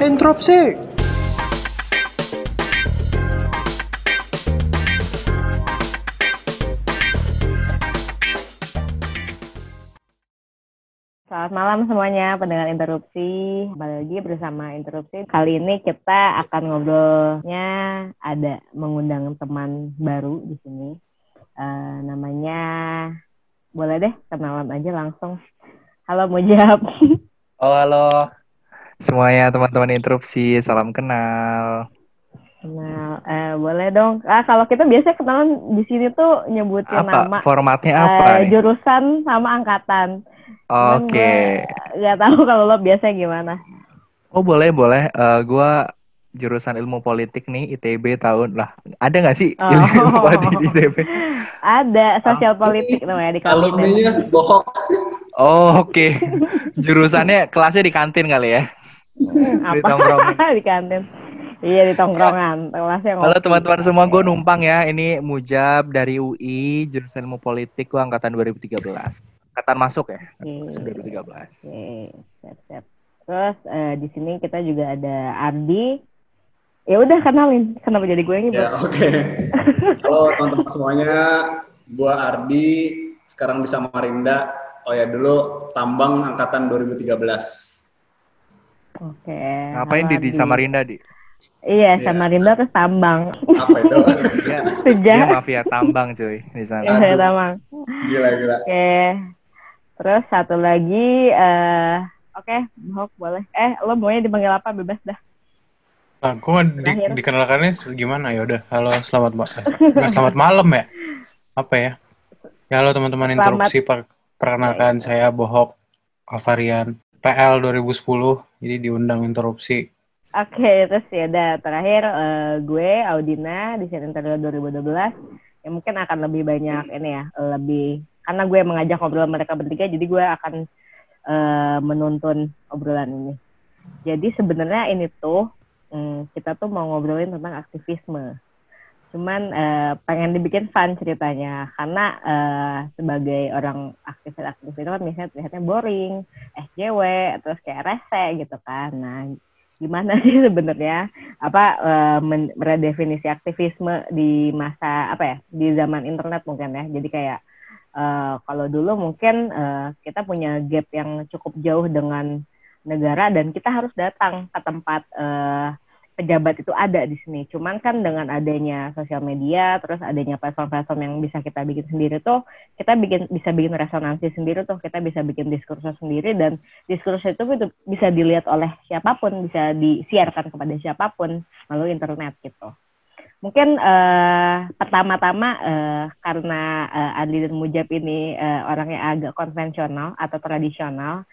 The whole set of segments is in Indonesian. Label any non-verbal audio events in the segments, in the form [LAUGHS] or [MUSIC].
Interupsi. Selamat malam semuanya pendengar interupsi. Kembali lagi bersama interupsi. Kali ini kita akan ngobrolnya ada mengundang teman baru di sini. Eh, namanya boleh deh kenalan aja langsung. Halo Mujab. Oh, halo semuanya teman-teman interupsi, salam kenal. Kenal. Eh, boleh dong. Ah kalau kita biasanya kenalan di sini tuh nyebutin Apa nama formatnya eh, apa nih? jurusan sama angkatan. Oke. gue Gak tahu kalau lo biasanya gimana. Oh, boleh, boleh. Eh, gua jurusan ilmu politik nih, ITB tahun lah. Ada nggak sih Oh. ilmu [LAUGHS] politik di ITB? Ada sosial politik namanya di kantin. Alumninya bohong. Oh, oke. Jurusannya kelasnya di kantin kali ya. Hmm, Di apa tongkrongan. [LAUGHS] di kantin iya di tongkrongan kelasnya Halo teman-teman semua, gue numpang ya. Ini Mujab dari UI, jurusan ilmu politik, gua angkatan 2013. Angkatan masuk ya, masuk 2013. Oke, siap siap terus eh, di sini kita juga ada Ardi ya udah kenalin kenapa jadi gue yang Ya, oke. [LAUGHS] Halo teman-teman semuanya. Gua Ardi, sekarang di Samarinda. Oh ya, dulu tambang angkatan 2013. Oke Ngapain halo di, di. Samarinda, Di? iya Iya. Samarinda terus tambang Apa itu? [LAUGHS] Dia sejak mafia tambang cuy di sana. iya tambang Gila, gila. oke terus satu lagi eh oke Hok boleh eh lo maunya dipanggil apa bebas dah Nah, gue di, Terakhir. dikenalkannya gimana ya udah. Halo, selamat ma eh, selamat malam ya. Apa ya? Ya halo teman-teman interupsi per- perkenalkan saya Bohok Alvarian PL 2010 jadi diundang interupsi. Oke, terus ya terakhir eh, gue Audina di sini Interior 2012 yang mungkin akan lebih banyak ini ya, lebih karena gue mengajak ngobrol mereka bertiga jadi gue akan eh, menuntun obrolan ini. Jadi sebenarnya ini tuh hmm, kita tuh mau ngobrolin tentang aktivisme. Cuman eh, pengen dibikin fun ceritanya. Karena eh, sebagai orang aktivis-aktivis itu kan misalnya terlihatnya boring, SJW, terus kayak rese gitu kan. Nah, gimana [LAUGHS] sih sebenarnya? Apa eh, men- meredefinisi aktivisme di masa apa ya di zaman internet mungkin ya? Jadi kayak eh, kalau dulu mungkin eh, kita punya gap yang cukup jauh dengan negara dan kita harus datang ke tempat eh, pejabat itu ada di sini cuman kan dengan adanya sosial media terus adanya platform-platform yang bisa kita bikin sendiri tuh kita bikin bisa bikin resonansi sendiri tuh kita bisa bikin diskursus sendiri dan diskursus itu bisa dilihat oleh siapa pun, bisa disiarkan kepada siapa pun melalui internet gitu. Mungkin eh, pertama-tama eh, karena eh, Andi dan Mujab ini eh, orangnya agak konvensional atau tradisional,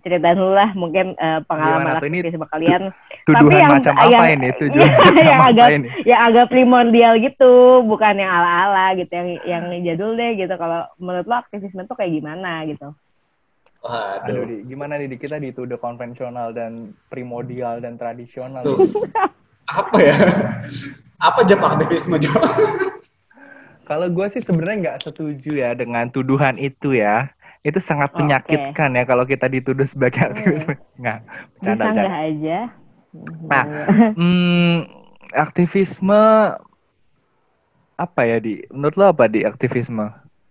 ceritain dulu lah mungkin eh, pengalaman? Ini aktivisme kalian Tuduhan yang- macam apa yang- ini? [LAUGHS] Tuduhan yang macam apa agak- ini? yang agak primordial gitu, bukan yang ala-ala gitu, yang yang jadul deh gitu. Kalau menurut lo aktivisme tuh kayak gimana gitu? Aduh, Waduh. Di, gimana nih Di? kita dituduh konvensional dan primordial dan tradisional. Tuh. Apa ya? Apa jam aktivisme jam? Kalau gue sih sebenarnya nggak setuju ya dengan tuduhan itu ya. Itu sangat menyakitkan ya kalau kita dituduh sebagai Hmm. aktivisme. Nggak, Bisa bercanda, nggak bercanda. aja? Nah, Hmm, aktivisme apa ya di? Menurut lo apa di aktivisme?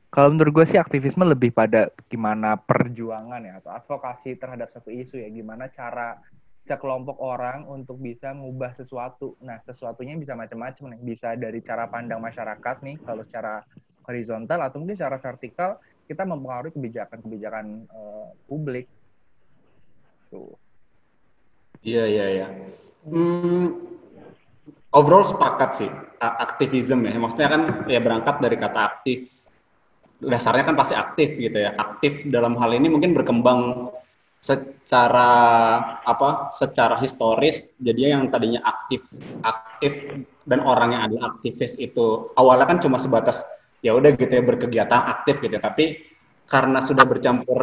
Kalau menurut gue sih aktivisme lebih pada gimana perjuangan ya atau advokasi terhadap satu isu ya, gimana cara sekelompok orang untuk bisa mengubah sesuatu. Nah, sesuatunya bisa macam-macam nih. Bisa dari cara pandang masyarakat nih, kalau secara horizontal atau mungkin secara vertikal kita mempengaruhi kebijakan-kebijakan eh, publik. Tuh. Iya, iya, iya. Hmm, overall sepakat sih, a- aktivism ya. Maksudnya kan ya berangkat dari kata aktif. Dasarnya kan pasti aktif gitu ya. Aktif dalam hal ini mungkin berkembang secara apa? Secara historis. Jadi yang tadinya aktif, aktif dan orang yang adalah aktivis itu awalnya kan cuma sebatas ya udah gitu ya berkegiatan aktif gitu. ya. Tapi karena sudah bercampur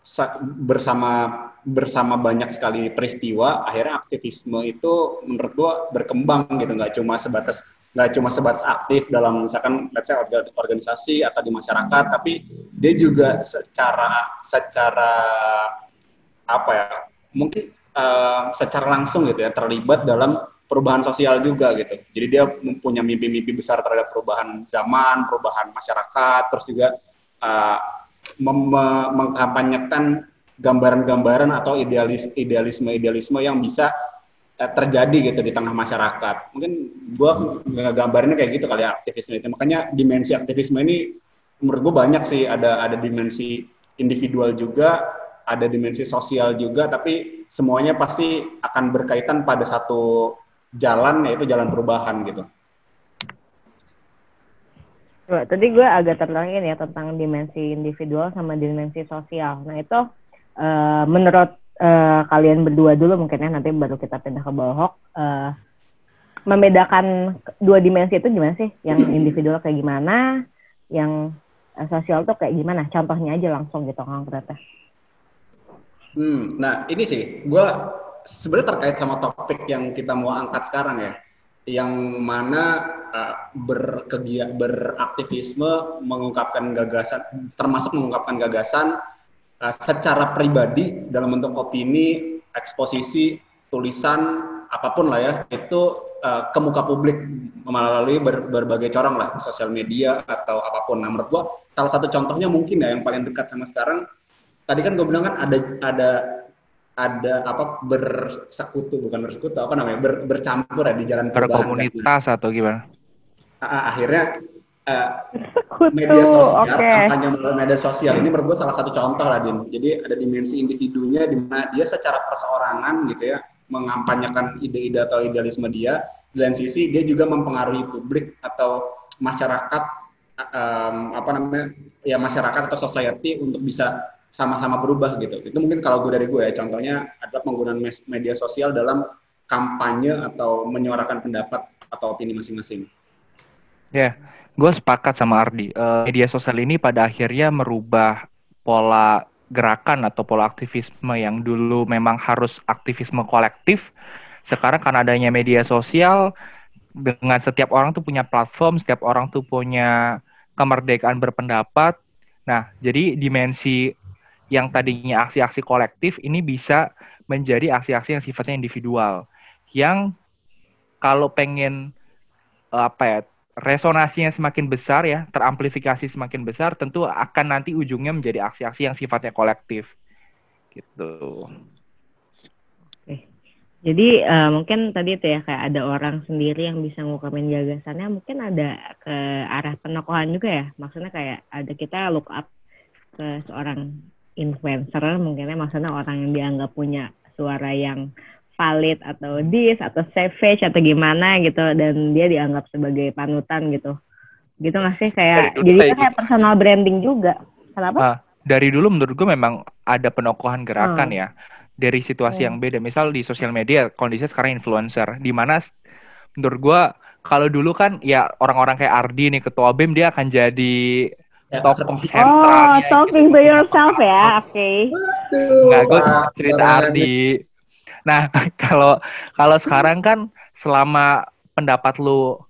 sa- bersama bersama banyak sekali peristiwa akhirnya aktivisme itu menurut gua berkembang gitu nggak cuma sebatas nggak cuma sebatas aktif dalam misalkan let's say orga- organisasi atau di masyarakat tapi dia juga secara secara apa ya mungkin uh, secara langsung gitu ya terlibat dalam perubahan sosial juga gitu. Jadi dia mempunyai mimpi-mimpi besar terhadap perubahan zaman, perubahan masyarakat, terus juga uh, mengkampanyekan gambaran-gambaran atau idealis idealisme-idealisme yang bisa uh, terjadi gitu di tengah masyarakat. Mungkin gua gambarnya kayak gitu kali ya aktivisme itu. Makanya dimensi aktivisme ini menurut gua banyak sih ada ada dimensi individual juga, ada dimensi sosial juga, tapi semuanya pasti akan berkaitan pada satu jalan yaitu jalan perubahan gitu. Coba, tadi gue agak tertangin ya tentang dimensi individual sama dimensi sosial. Nah itu uh, menurut uh, kalian berdua dulu mungkin ya nanti baru kita pindah ke bawah uh, membedakan dua dimensi itu gimana sih? Yang [CLEARS THROAT] individual kayak gimana? Yang uh, sosial tuh kayak gimana? Contohnya aja langsung gitu konkretnya. Hmm, nah ini sih, gue sebenarnya terkait sama topik yang kita mau angkat sekarang ya, yang mana uh, berkegia beraktivisme, mengungkapkan gagasan, termasuk mengungkapkan gagasan uh, secara pribadi dalam bentuk opini, eksposisi, tulisan, apa pun lah ya, itu uh, ke muka publik melalui ber, berbagai corong lah, sosial media atau apa pun. Nah, menurut gua salah satu contohnya mungkin ya yang paling dekat sama sekarang, tadi kan gue bilang kan ada ada ada apa bersekutu bukan bersekutu apa namanya ber, bercampur ya di jalan berkomunitas atau gimana? akhirnya uh, media sosial okay. kampanye melalui media sosial ini menurut gue salah satu contoh lah din. Jadi ada dimensi individunya di mana dia secara perseorangan gitu ya mengampanyakan ide-ide atau idealisme dia. Di lain sisi dia juga mempengaruhi publik atau masyarakat um, apa namanya ya masyarakat atau society untuk bisa sama-sama berubah gitu. Itu mungkin kalau gue dari gue ya, contohnya adalah penggunaan media sosial dalam kampanye atau menyuarakan pendapat atau opini masing-masing. Ya, yeah, gue sepakat sama Ardi. Uh, media sosial ini pada akhirnya merubah pola gerakan atau pola aktivisme yang dulu memang harus aktivisme kolektif. Sekarang karena adanya media sosial, dengan setiap orang tuh punya platform, setiap orang tuh punya kemerdekaan berpendapat. Nah, jadi dimensi yang tadinya aksi-aksi kolektif ini bisa menjadi aksi-aksi yang sifatnya individual yang kalau pengen eh, apa ya resonasinya semakin besar ya teramplifikasi semakin besar tentu akan nanti ujungnya menjadi aksi-aksi yang sifatnya kolektif gitu. Jadi uh, mungkin tadi itu ya kayak ada orang sendiri yang bisa ngukapin gagasannya, mungkin ada ke arah penokohan juga ya. Maksudnya kayak ada kita look up ke seorang influencer mungkinnya maksudnya orang yang dianggap punya suara yang valid atau dis atau savage atau gimana gitu dan dia dianggap sebagai panutan gitu gitu nggak sih kayak jadi kayak, gitu. personal branding juga kenapa ah, dari dulu menurut gue memang ada penokohan gerakan hmm. ya dari situasi hmm. yang beda misal di sosial media kondisinya sekarang influencer di mana menurut gue kalau dulu kan ya orang-orang kayak Ardi nih ketua BEM dia akan jadi Ya, tokoh Oh, talking to yourself ya, oke. Okay. Enggak, gue cerita Ardi. Nah, [LAUGHS] kalau kalau sekarang kan selama pendapat lu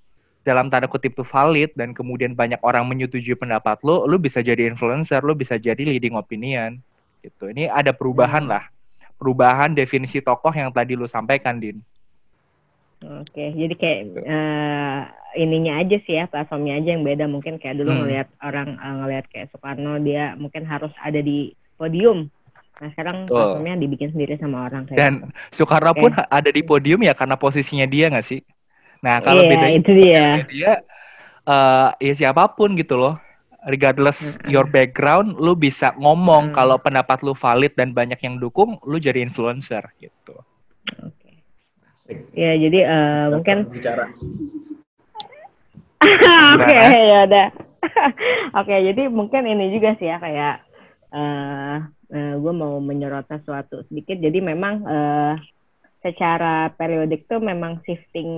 dalam tanda kutip itu valid dan kemudian banyak orang menyetujui pendapat lu, lu bisa jadi influencer, lu bisa jadi leading opinion gitu. Ini ada perubahan hmm. lah. Perubahan definisi tokoh yang tadi lu sampaikan, Din. Oke, jadi kayak uh, ininya aja sih ya platformnya aja yang beda mungkin kayak dulu hmm. ngelihat orang uh, ngelihat kayak Soekarno dia mungkin harus ada di podium. Nah sekarang oh. platformnya dibikin sendiri sama orang kayak. Dan Soekarno okay. pun ada di podium ya karena posisinya dia nggak sih? Nah kalau yeah, beda itu dia. Dia uh, ya siapa pun gitu loh. Regardless hmm. your background, lu bisa ngomong hmm. kalau pendapat lu valid dan banyak yang dukung, lu jadi influencer gitu. Ya, jadi uh, mungkin bicara. [LAUGHS] Oke, ya udah. [LAUGHS] Oke, jadi mungkin ini juga sih ya kayak uh, uh, gue mau menyorot sesuatu sedikit. Jadi memang uh, secara periodik tuh memang shifting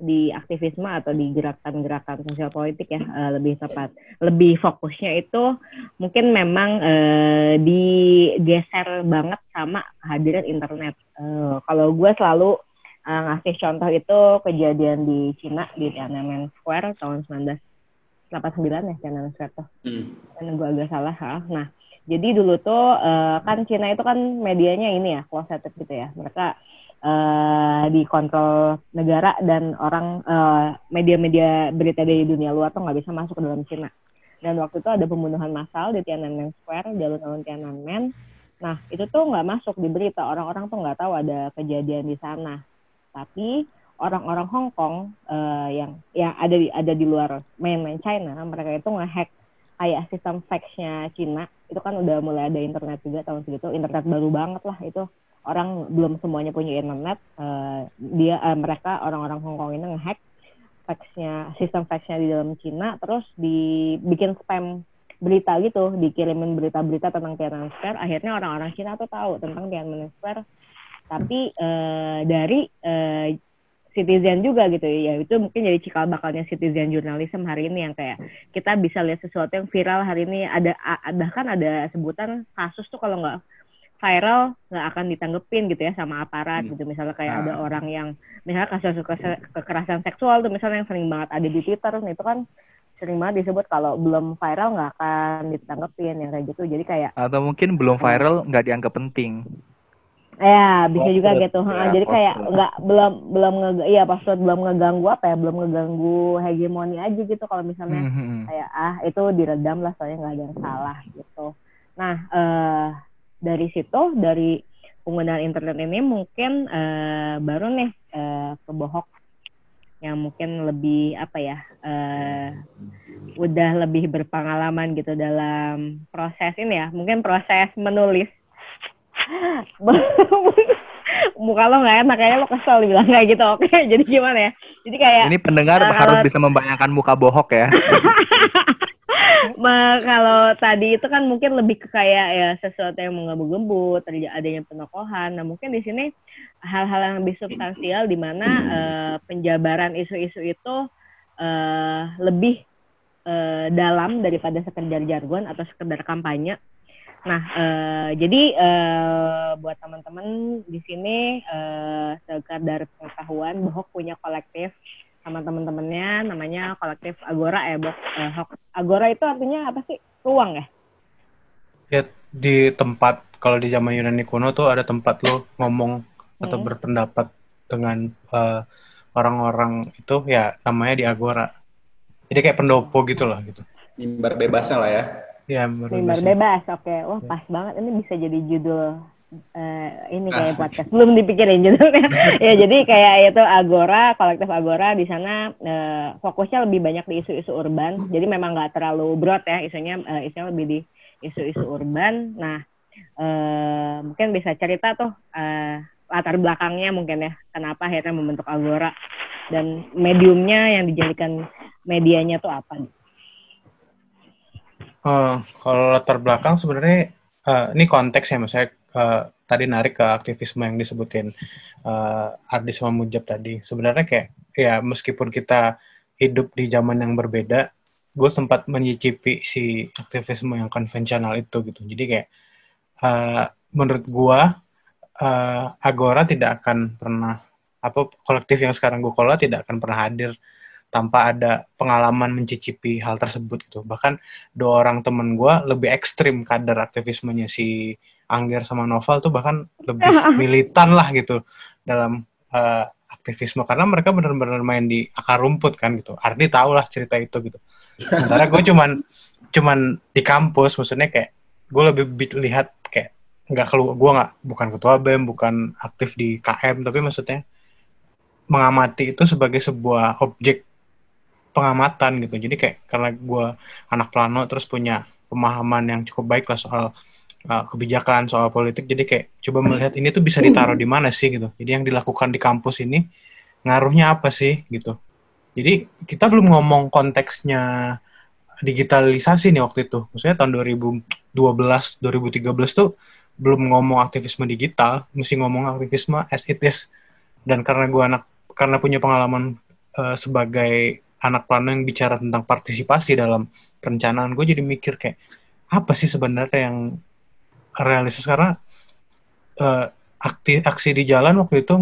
di aktivisme atau di gerakan-gerakan sosial politik ya uh, lebih tepat. Lebih fokusnya itu mungkin memang uh, digeser banget sama kehadiran internet. Uh, kalau gue selalu uh, ngasih contoh itu kejadian di Cina di Tiananmen Square tahun 1989 ya Tiananmen Square tuh. Hmm. gue agak salah. Ha? Nah Jadi dulu tuh uh, kan Cina itu kan medianya ini ya closeted gitu ya. Mereka uh, dikontrol negara dan orang uh, media-media berita dari dunia luar tuh nggak bisa masuk ke dalam Cina. Dan waktu itu ada pembunuhan massal di Tiananmen Square, jalur-jalur Tiananmen. Nah itu tuh nggak masuk di berita. Orang-orang tuh nggak tahu ada kejadian di sana. Tapi orang-orang Hong Kong uh, yang yang ada di ada di luar mainland China, mereka itu ngehack kayak sistem faxnya Cina. Itu kan udah mulai ada internet juga tahun segitu. Internet baru banget lah itu. Orang belum semuanya punya internet uh, dia uh, mereka orang-orang Hong Kong ini ngehack faxnya sistem faxnya di dalam Cina terus dibikin spam berita gitu dikirimin berita-berita tentang Tiananmen Square. Akhirnya orang-orang Cina tuh tahu tentang Tiananmen Square tapi uh, dari uh, citizen juga gitu ya itu mungkin jadi cikal bakalnya citizen journalism hari ini yang kayak kita bisa lihat sesuatu yang viral hari ini ada bahkan ada sebutan kasus tuh kalau nggak viral nggak akan ditanggepin gitu ya sama aparat hmm. gitu misalnya kayak nah. ada ah. orang yang misalnya kasus kekerasan seksual tuh misalnya yang sering banget ada di Twitter itu kan sering banget disebut kalau belum viral nggak akan ditanggepin yang kayak gitu jadi kayak atau mungkin belum viral nggak dianggap penting Ya, bisa juga gitu. Ya, Jadi kayak nggak belum belum nge iya password belum ngeganggu apa ya, belum ngeganggu hegemoni aja gitu kalau misalnya mm -hmm. kayak ah itu diredam lah soalnya nggak ada yang salah gitu. Nah, eh dari situ dari penggunaan internet ini mungkin eh, baru nih eh, kebohok yang mungkin lebih apa ya uh, udah lebih berpengalaman gitu dalam proses ini ya mungkin proses menulis [LAUGHS] muka lo nggak enak kayaknya lo kesel dibilang kayak gitu. Oke [LAUGHS] jadi gimana ya? Jadi kayak ini pendengar uh, harus bisa membayangkan muka bohok ya. [LAUGHS] Ma, kalau tadi itu kan mungkin lebih ke kayak ya sesuatu yang menggebu-gebu terjadi adanya penokohan. Nah mungkin di sini hal-hal yang lebih substansial di mana uh, penjabaran isu-isu itu uh, lebih uh, dalam daripada sekedar jargon atau sekedar kampanye Nah, uh, jadi uh, buat teman-teman di sini uh, dari pengetahuan Bohok punya kolektif sama teman-temannya namanya kolektif Agora ya, Bok. Uh, Agora itu artinya apa sih? Ruang ya? Ya di tempat kalau di zaman Yunani kuno tuh ada tempat lo ngomong atau hmm. berpendapat dengan orang orang-orang itu ya namanya di Agora. Jadi kayak pendopo gitu lah gitu. Mimbar bebasnya lah ya. Ya, mimbar bebas. Oke, okay. wah pas ya. banget. Ini bisa jadi judul uh, ini kayak Asik. podcast. Belum dipikirin judulnya. [LAUGHS] ya jadi kayak itu Agora, kolektif Agora di sana uh, fokusnya lebih banyak di isu-isu urban. Jadi memang nggak terlalu broad ya isunya. Uh, isunya lebih di isu-isu urban. Nah, uh, mungkin bisa cerita tuh uh, latar belakangnya mungkin ya. Kenapa akhirnya membentuk Agora dan mediumnya yang dijadikan medianya tuh apa? Nih? Uh, kalau latar belakang sebenarnya uh, ini konteks ya, maksudnya uh, tadi narik ke aktivisme yang disebutin uh, Ardis Mamujab tadi. Sebenarnya kayak ya meskipun kita hidup di zaman yang berbeda, gue sempat menyicipi si aktivisme yang konvensional itu gitu. Jadi kayak uh, menurut gue uh, Agora tidak akan pernah apa kolektif yang sekarang gue kelola tidak akan pernah hadir tanpa ada pengalaman mencicipi hal tersebut gitu. Bahkan dua orang temen gue lebih ekstrim kadar aktivismenya si Angger sama Novel tuh bahkan lebih [LAUGHS] militan lah gitu dalam uh, aktivisme karena mereka benar-benar main di akar rumput kan gitu. Ardi tau lah cerita itu gitu. Sementara gue cuman cuman di kampus maksudnya kayak gue lebih lihat kayak nggak keluar gue nggak bukan ketua bem bukan aktif di KM tapi maksudnya mengamati itu sebagai sebuah objek pengamatan gitu. Jadi kayak karena gue anak plano terus punya pemahaman yang cukup baik lah soal uh, kebijakan soal politik jadi kayak coba melihat ini tuh bisa ditaruh di mana sih gitu. Jadi yang dilakukan di kampus ini ngaruhnya apa sih gitu. Jadi kita belum ngomong konteksnya digitalisasi nih waktu itu. Maksudnya tahun 2012 2013 tuh belum ngomong aktivisme digital mesti ngomong aktivisme as it is. Dan karena gue anak karena punya pengalaman uh, sebagai anak plano yang bicara tentang partisipasi dalam perencanaan. Gue jadi mikir kayak apa sih sebenarnya yang realistis? Karena uh, aksi aksi di jalan waktu itu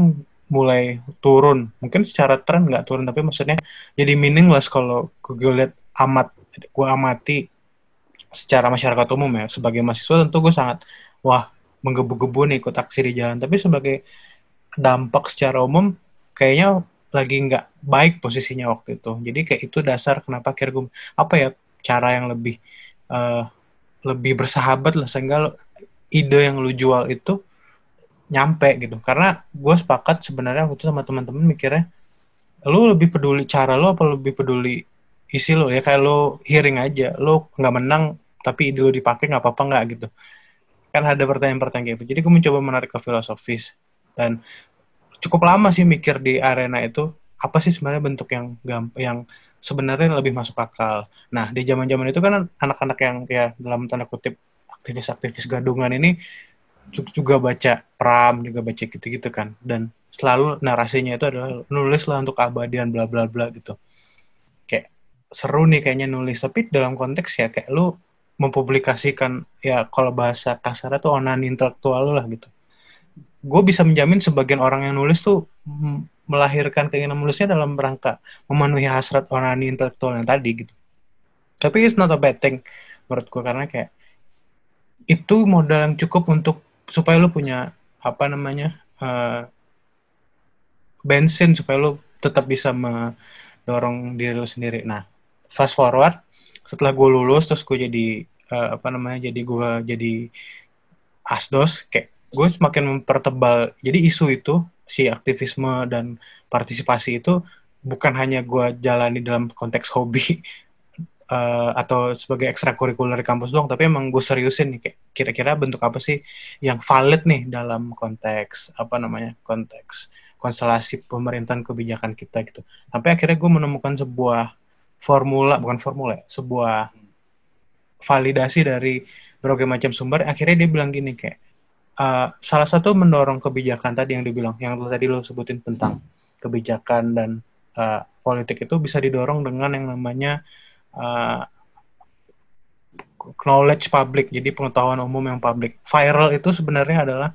mulai turun. Mungkin secara tren nggak turun tapi maksudnya jadi meaningless kalau gue lihat amat gue amati secara masyarakat umum ya. Sebagai mahasiswa tentu gue sangat wah menggebu-gebu nih ikut aksi di jalan. Tapi sebagai dampak secara umum kayaknya lagi nggak baik posisinya waktu itu. Jadi kayak itu dasar kenapa akhirnya gue apa ya cara yang lebih uh, lebih bersahabat lah sehingga lo, ide yang lu jual itu nyampe gitu. Karena gue sepakat sebenarnya waktu sama teman-teman mikirnya lu lebih peduli cara lo apa lebih peduli isi lo ya kayak lo hearing aja lo nggak menang tapi ide lo dipakai nggak apa-apa nggak gitu. Kan ada pertanyaan-pertanyaan gitu. Jadi gue mencoba menarik ke filosofis. Dan cukup lama sih mikir di arena itu apa sih sebenarnya bentuk yang yang sebenarnya lebih masuk akal. Nah di zaman-zaman itu kan anak-anak yang ya dalam tanda kutip aktivis-aktivis gadungan ini juga baca pram juga baca gitu-gitu kan. Dan selalu narasinya itu adalah nulis lah untuk keabadian bla bla bla gitu. Kayak seru nih kayaknya nulis tapi dalam konteks ya kayak lu mempublikasikan ya kalau bahasa kasar itu onan intelektual lah gitu gue bisa menjamin sebagian orang yang nulis tuh melahirkan keinginan menulisnya dalam rangka memenuhi hasrat onani intelektual yang tadi gitu. Tapi it's not a bad thing menurut gue karena kayak itu modal yang cukup untuk supaya lu punya apa namanya uh, bensin supaya lu tetap bisa mendorong diri lu sendiri. Nah, fast forward setelah gue lulus terus gue jadi uh, apa namanya jadi gue jadi asdos kayak gue semakin mempertebal. Jadi isu itu si aktivisme dan partisipasi itu bukan hanya gue jalani dalam konteks hobi uh, [LAUGHS] atau sebagai ekstrakurikuler di kampus doang tapi emang gue seriusin nih kayak kira-kira bentuk apa sih yang valid nih dalam konteks apa namanya konteks konstelasi pemerintahan kebijakan kita gitu. Sampai akhirnya gue menemukan sebuah formula bukan formula ya, sebuah validasi dari berbagai macam sumber. Akhirnya dia bilang gini kayak uh, salah satu mendorong kebijakan tadi yang dibilang, yang tadi lo sebutin tentang kebijakan dan uh, politik itu bisa didorong dengan yang namanya uh, knowledge public, jadi pengetahuan umum yang publik. Viral itu sebenarnya adalah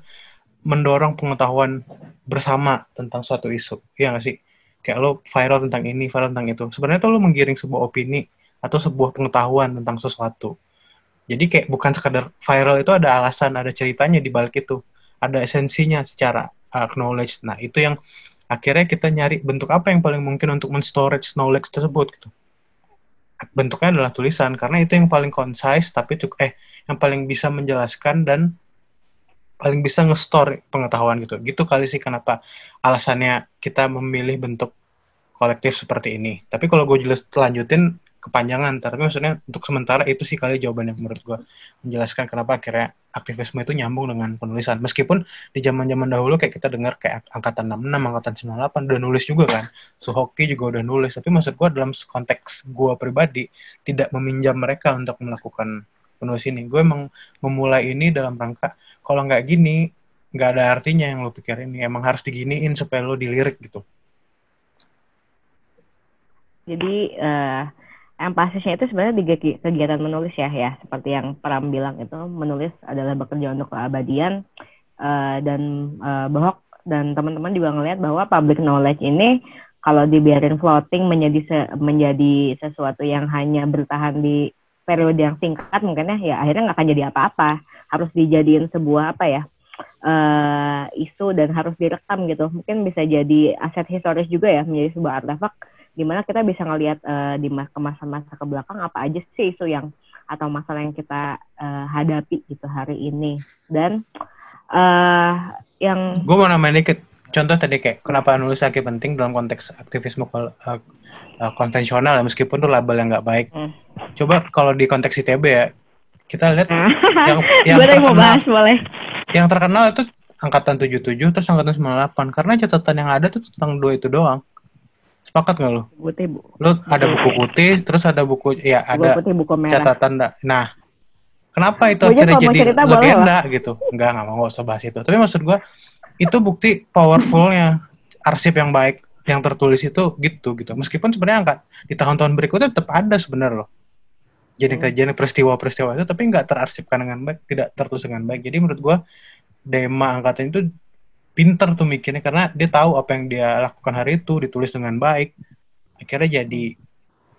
mendorong pengetahuan bersama tentang suatu isu, ya nggak sih? Kayak lo viral tentang ini, viral tentang itu. Sebenarnya itu lo menggiring sebuah opini atau sebuah pengetahuan tentang sesuatu. Jadi kayak bukan sekadar viral itu ada alasan, ada ceritanya di balik itu. Ada esensinya secara uh, knowledge. Nah, itu yang akhirnya kita nyari bentuk apa yang paling mungkin untuk men-storage knowledge tersebut gitu. Bentuknya adalah tulisan karena itu yang paling concise tapi cukup eh yang paling bisa menjelaskan dan paling bisa nge-store pengetahuan gitu. Gitu kali sih kenapa alasannya kita memilih bentuk kolektif seperti ini. Tapi kalau gue jelas lanjutin kepanjangan. Tapi maksudnya untuk sementara itu sih kali jawaban yang menurut gue menjelaskan kenapa akhirnya aktivisme itu nyambung dengan penulisan. Meskipun di zaman zaman dahulu kayak kita dengar kayak angkatan 66 angkatan 98 udah nulis juga kan. Suhoki juga udah nulis. Tapi maksud gue dalam konteks gue pribadi tidak meminjam mereka untuk melakukan penulis ini. Gue emang memulai ini dalam rangka kalau nggak gini nggak ada artinya yang lo pikir ini emang harus diginiin supaya lo dilirik gitu. Jadi uh, empasisnya itu sebenarnya di kegiatan menulis ya ya. Seperti yang Pram bilang itu menulis adalah bekerja untuk keabadian uh, dan uh, Bohok dan teman-teman juga ngelihat bahwa public knowledge ini kalau dibiarin floating menjadi se menjadi sesuatu yang hanya bertahan di periode yang singkat mungkin ya, ya akhirnya nggak akan jadi apa-apa. Harus dijadiin sebuah apa ya uh, isu dan harus direkam gitu. Mungkin bisa jadi aset historis juga ya menjadi sebuah artefak di mana kita bisa ngelihat uh, di masa-masa ke belakang apa aja sih isu yang atau masalah yang kita uh, hadapi gitu hari ini. Dan uh, yang gue mau nambahin dikit. Contoh tadi kayak kenapa nulis lagi penting dalam konteks aktivisme uh, uh, konvensional ya meskipun tuh label yang nggak baik. Hmm. coba kalau di konteks ITB ya kita lihat yang [LAUGHS] yang terkenal, mau bahas boleh. yang terkenal itu angkatan 77 terus angkatan 98 karena catatan yang ada tuh tentang dua itu doang Sepakat nggak lo? Putih, Bu. Lo ada buku putih, terus ada buku ya ada buku putih, buku merah. catatan. Nah, kenapa itu Bunya akhirnya jadi legenda gitu? Enggak, nggak mau usah bahas itu. Tapi maksud gua itu bukti powerfulnya arsip yang baik yang tertulis itu gitu gitu. Meskipun sebenarnya angkat di tahun-tahun berikutnya tetap ada sebenarnya loh. Jadi hmm. kajian peristiwa-peristiwa itu tapi nggak terarsipkan dengan baik, tidak tertulis dengan baik. Jadi menurut gua Dema angkatan itu pinter tuh mikirnya karena dia tahu apa yang dia lakukan hari itu ditulis dengan baik. Akhirnya jadi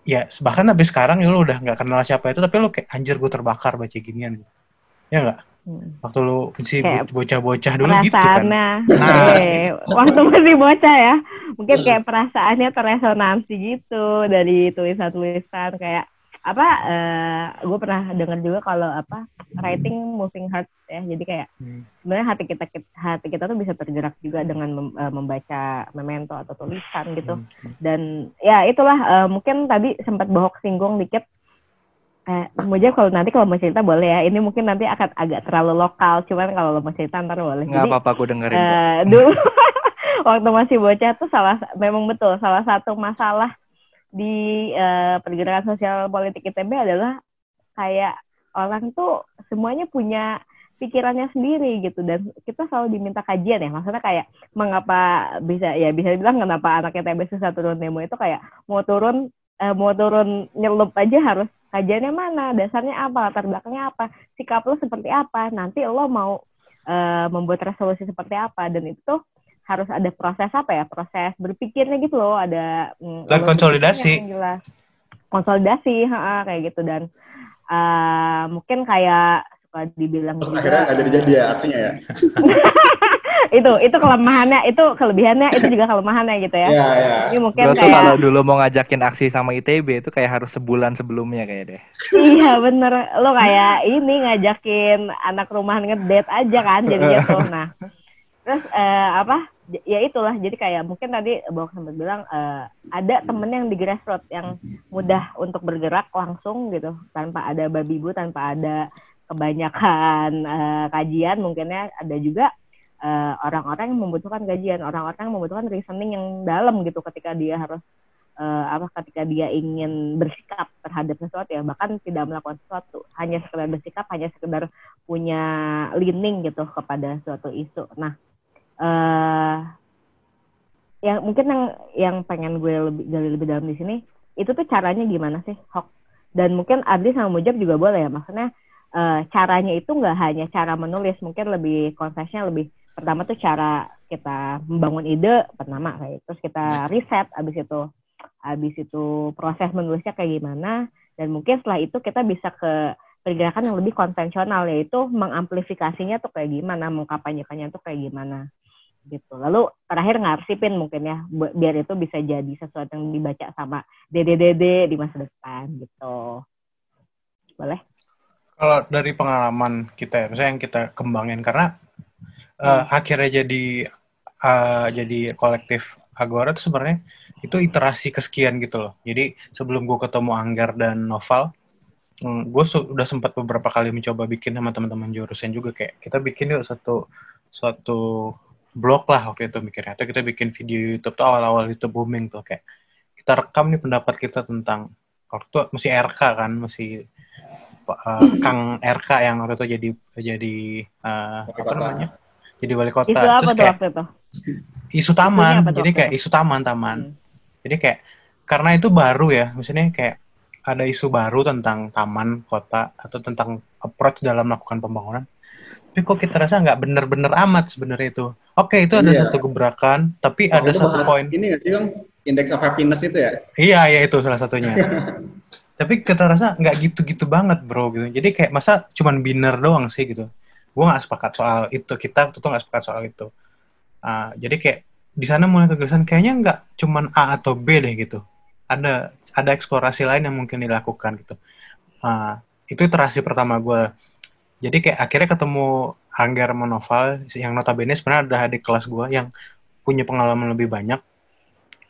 ya bahkan sampai sekarang ya lu udah nggak kenal siapa itu tapi lu kayak anjir gue terbakar baca ginian. Ya nggak? Hmm. waktu lu si bocah-bocah dulu gitu kan. Nah. eh, waktu masih bocah ya. Mungkin kayak perasaannya terresonansi gitu dari tulisan-tulisan kayak apa eh gue pernah dengar juga kalau apa writing moving heart ya jadi kayak Hmm. sebenarnya hati kita hati kita tuh bisa tergerak juga dengan mem- eh, membaca memento atau tulisan gitu Hmm. dan ya itulah eh, mungkin tadi sempat bohong singgung dikit eh Mujab kalau nanti kalau mau cerita boleh ya ini mungkin nanti akan agak terlalu lokal cuman kalau lo mau cerita ntar boleh Nggak apa-apa aku dengerin. eh, dulu [LAUGHS] waktu masih bocah tuh salah memang betul salah satu masalah di eh, pergerakan sosial politik ITB adalah kayak orang tuh semuanya punya pikirannya sendiri gitu. Dan kita selalu diminta kajian ya. Maksudnya kayak mengapa bisa ya bisa dibilang kenapa anak ITB susah turun demo itu kayak mau turun eh, mau turun nyelup aja harus kajiannya mana dasarnya apa latar belakangnya apa sikap lo seperti apa nanti lo mau eh, membuat resolusi seperti apa. Dan itu tuh harus ada proses apa ya proses berpikirnya gitu loh ada mm, Dan konsolidasi. jelas. konsolidasi ha, kayak gitu dan eh, mungkin kayak suka dibilang Terus juga, akhirnya nggak jadi-jadi ya artinya ya. [LAUGHS] itu itu kelemahannya itu kelebihannya itu juga kelemahannya gitu ya Iya, iya. ini mungkin kayak kalau dulu mau ngajakin aksi sama ITB itu kayak harus sebulan sebelumnya kayak deh. iya bener lo kayak ini ngajakin anak rumahan ngedate aja kan jadinya tuh nah terus eh, apa ya itulah. Jadi kayak mungkin tadi Bok sempat bilang eh, ada temen yang di grassroots yang mudah untuk bergerak langsung gitu. Tanpa ada babi bu tanpa ada kebanyakan eh, kajian mungkinnya. Ada juga eh, orang-orang yang membutuhkan kajian orang-orang yang membutuhkan reasoning yang dalam gitu ketika dia harus eh, apa ketika dia ingin bersikap terhadap sesuatu ya. Bahkan tidak melakukan sesuatu hanya sekedar bersikap hanya sekedar punya leaning gitu kepada suatu isu. Nah eh yang mungkin yang yang pengen gue lebih gali lebih dalam di sini itu tuh caranya gimana sih Hok? Dan mungkin Adli sama Mujab juga boleh ya maksudnya eh, caranya itu nggak hanya cara menulis mungkin lebih konsepnya lebih pertama tuh cara kita membangun ide pertama kayak terus kita riset abis itu abis itu proses menulisnya kayak gimana dan mungkin setelah itu kita bisa ke pergerakan yang lebih konvensional yaitu mengamplifikasinya tuh kayak gimana mengkampanyekannya tuh kayak gimana gitu. Lalu terakhir ngarsipin mungkin ya biar itu bisa jadi sesuatu yang dibaca sama dede-dede di masa depan gitu. Boleh? Kalau dari pengalaman kita ya, misalnya yang kita kembangin karena eh, akhirnya jadi eh, jadi kolektif Agora itu sebenarnya itu iterasi kesekian gitu loh. Jadi sebelum gue ketemu Anggar dan Noval, gue udah sempat beberapa kali mencoba bikin sama teman-teman jurusan juga kayak kita bikin yuk satu suatu blog lah waktu itu mikirnya. Atau kita bikin video YouTube tuh awal-awal YouTube booming tuh kayak kita rekam nih pendapat kita tentang waktu itu masih RK kan masih uh, [CLEARS THROAT] Kang RK yang waktu itu jadi jadi uh, apa kota. namanya? Jadi wali kota. Itu apa terus tuh kayak waktu itu? Isu taman. Tuh jadi kayak itu? isu taman taman. Hmm. jadi kayak karena itu baru ya maksudnya kayak ada isu baru tentang taman kota atau tentang approach dalam melakukan pembangunan. Tapi kok kita rasa nggak bener-bener amat sebenarnya itu oke itu ada Iya. satu gebrakan tapi Oh, ada satu poin Ini nggak sih, Bang? Index of happiness itu ya? Iya, iya itu salah satunya. [LAUGHS] Tapi kita rasa nggak gitu-gitu banget, bro. Gitu. Jadi kayak masa cuman biner doang sih gitu. Gue nggak sepakat soal itu. Kita tuh nggak sepakat soal itu. Ah, jadi kayak di sana mulai kegelisahan kayaknya nggak cuman A atau B deh gitu. Ada ada eksplorasi lain yang mungkin dilakukan gitu. Ah, itu iterasi pertama gue. Jadi kayak akhirnya ketemu Anggar Monoval yang notabene sebenarnya ada di kelas gue yang punya pengalaman lebih banyak.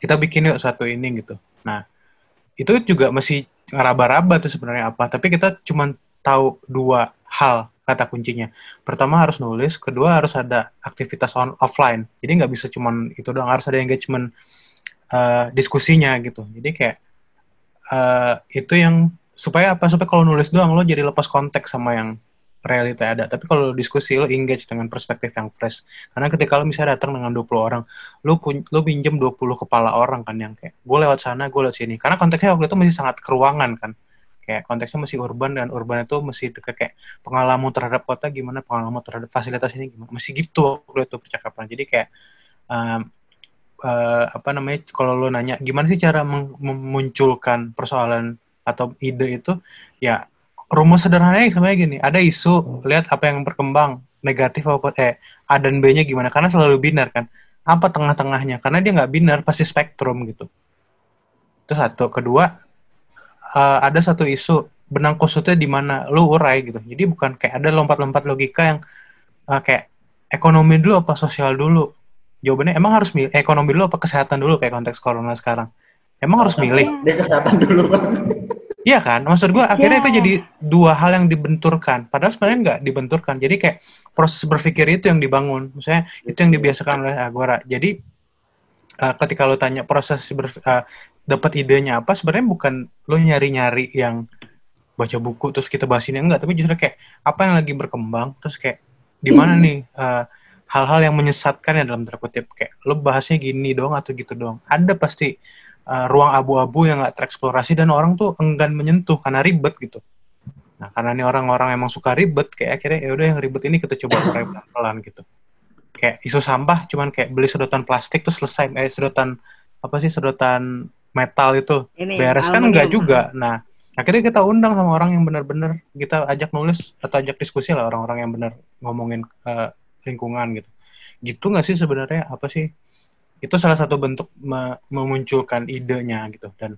Kita bikin yuk satu ini gitu. Nah, itu juga masih ngeraba-raba tuh sebenarnya apa. Tapi kita cuma tahu dua hal kata kuncinya. Pertama harus nulis, kedua harus ada aktivitas on offline. Jadi nggak bisa cuman itu doang, harus ada engagement eh, diskusinya gitu. Jadi kayak eh, itu yang supaya apa? Supaya kalau nulis doang lo jadi lepas konteks sama yang realita ada. Tapi kalau diskusi lo engage dengan perspektif yang fresh. Karena ketika lo misalnya datang dengan 20 orang, lu pun lu pinjem 20 kepala orang kan yang kayak gue lewat sana gue lewat sini. Karena konteksnya waktu itu masih sangat keruangan kan. Kayak konteksnya masih urban dan urban itu masih dekat kayak pengalaman terhadap kota gimana pengalaman terhadap fasilitas ini gimana. Masih gitu waktu itu percakapan. Jadi kayak um, uh, apa namanya kalau lo nanya gimana sih cara memunculkan persoalan atau ide itu? Ya rumus sederhananya sebenarnya gini ada isu lihat apa yang berkembang negatif apa eh A dan B-nya gimana karena selalu binar kan. Apa tengah-tengahnya? Karena dia nggak binar pasti spektrum gitu. Itu satu. Kedua uh, ada satu isu benang kusutnya di mana lu urai gitu. Jadi bukan kayak ada lompat-lompat logika yang uh, kayak ekonomi dulu apa sosial dulu. Jawabannya emang harus milih ekonomi dulu apa kesehatan dulu kayak konteks corona sekarang. Emang harus milih. dia kesehatan dulu. bang [LAUGHS] Iya kan, maksud gue akhirnya yeah. itu jadi dua hal yang dibenturkan. Padahal sebenarnya nggak dibenturkan. Jadi kayak proses berpikir itu yang dibangun. Misalnya itu yang dibiasakan oleh Agora. Jadi uh, ketika lo tanya proses ber, uh, dapat idenya apa, sebenarnya bukan lo nyari-nyari yang baca buku terus kita bahas ini enggak, tapi justru kayak apa yang lagi berkembang, terus kayak di mana nih uh, hal-hal yang menyesatkan ya dalam terkutip kayak lo bahasnya gini dong atau gitu dong. Ada pasti uh, ruang abu-abu yang nggak tereksplorasi dan orang tuh enggan menyentuh karena ribet gitu. Nah, karena ini orang-orang emang suka ribet, kayak akhirnya ya udah yang ribet ini kita coba pelan-pelan gitu. Kayak isu sampah cuman kayak beli sedotan plastik terus selesai eh sedotan apa sih sedotan metal itu ini, beres kan enggak juga. Nah, akhirnya kita undang sama orang yang benar-benar kita ajak nulis atau ajak diskusi lah orang-orang yang benar ngomongin uh, lingkungan gitu. Gitu nggak sih sebenarnya apa sih itu salah satu bentuk me memunculkan idenya gitu. Dan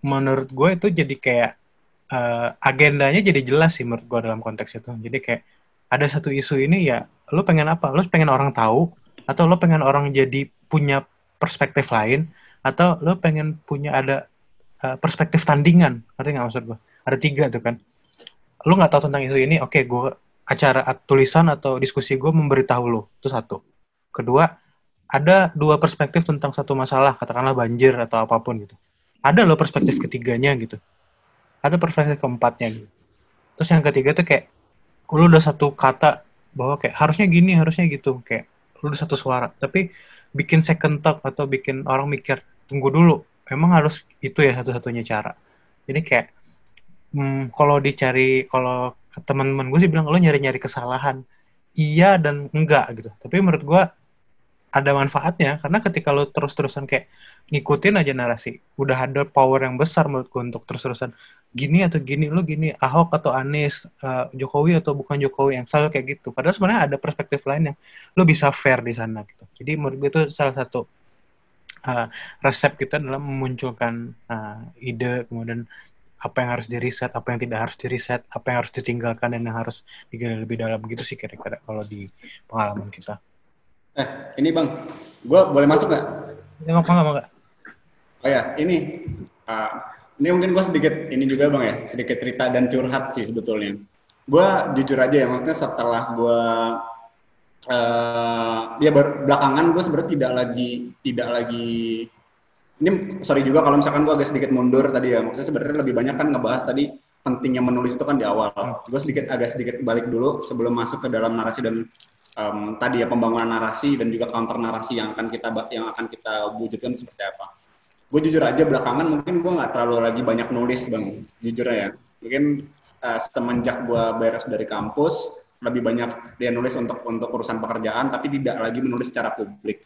menurut gue itu jadi kayak uh, agendanya jadi jelas sih menurut gue dalam konteks itu. Jadi kayak ada satu isu ini ya lo pengen apa? Lo pengen orang tahu? Atau lo pengen orang jadi punya perspektif lain? Atau lo pengen punya ada uh, perspektif tandingan? Ngerti nggak maksud gue ada tiga tuh kan. Lo nggak tahu tentang isu ini oke okay, gue acara tulisan atau diskusi gue memberitahu lo itu satu. Kedua ada dua perspektif tentang satu masalah, katakanlah banjir atau apa pun gitu. Ada loh perspektif ketiganya gitu. Ada perspektif keempatnya gitu. Terus yang ketiga tuh kayak lu udah satu kata bahwa kayak harusnya gini, harusnya gitu, kayak lu udah satu suara. Tapi bikin second thought atau bikin orang mikir, tunggu dulu, emang harus itu ya satu-satunya cara. Jadi kayak hmm, kalau dicari kalau teman-teman gue sih bilang lo nyari-nyari kesalahan iya dan enggak gitu tapi menurut gue ada manfaatnya. Karena ketika lo terus-terusan kayak ngikutin aja narasi udah ada power yang besar menurut gue untuk terus-terusan gini atau gini lo gini Ahok atau Anies uh, Jokowi atau bukan Jokowi yang selalu kayak gitu. Padahal sebenarnya ada perspektif lain yang lo bisa fair di sana gitu. Jadi menurut gue itu salah satu uh, resep kita dalam memunculkan uh, ide kemudian apa yang harus diriset, apa yang tidak harus diriset, apa yang harus ditinggalkan dan yang harus digali lebih dalam gitu sih kira-kira kalau di pengalaman kita. Eh, ini bang, gue boleh masuk nggak? Ya, apa nggak, nggak. Oh ya, ini, uh, ini mungkin gue sedikit ini juga bang ya, sedikit cerita dan curhat sih sebetulnya. Gue jujur aja ya, maksudnya setelah gue uh, ya ber, belakangan gue sebenarnya tidak lagi tidak lagi ini sorry juga kalau misalkan gue agak sedikit mundur tadi ya, maksudnya sebenarnya lebih banyak kan ngebahas tadi pentingnya menulis itu kan di awal. Hmm. Gue sedikit agak sedikit balik dulu sebelum masuk ke dalam narasi dan um, tadi ya pembangunan narasi dan juga counter narasi yang akan kita yang akan kita wujudkan seperti apa. Gue jujur aja belakangan mungkin gue nggak terlalu lagi banyak nulis bang, jujur ya. Mungkin uh, semenjak gue beres dari kampus lebih banyak dia nulis untuk untuk urusan pekerjaan, tapi tidak lagi menulis secara publik.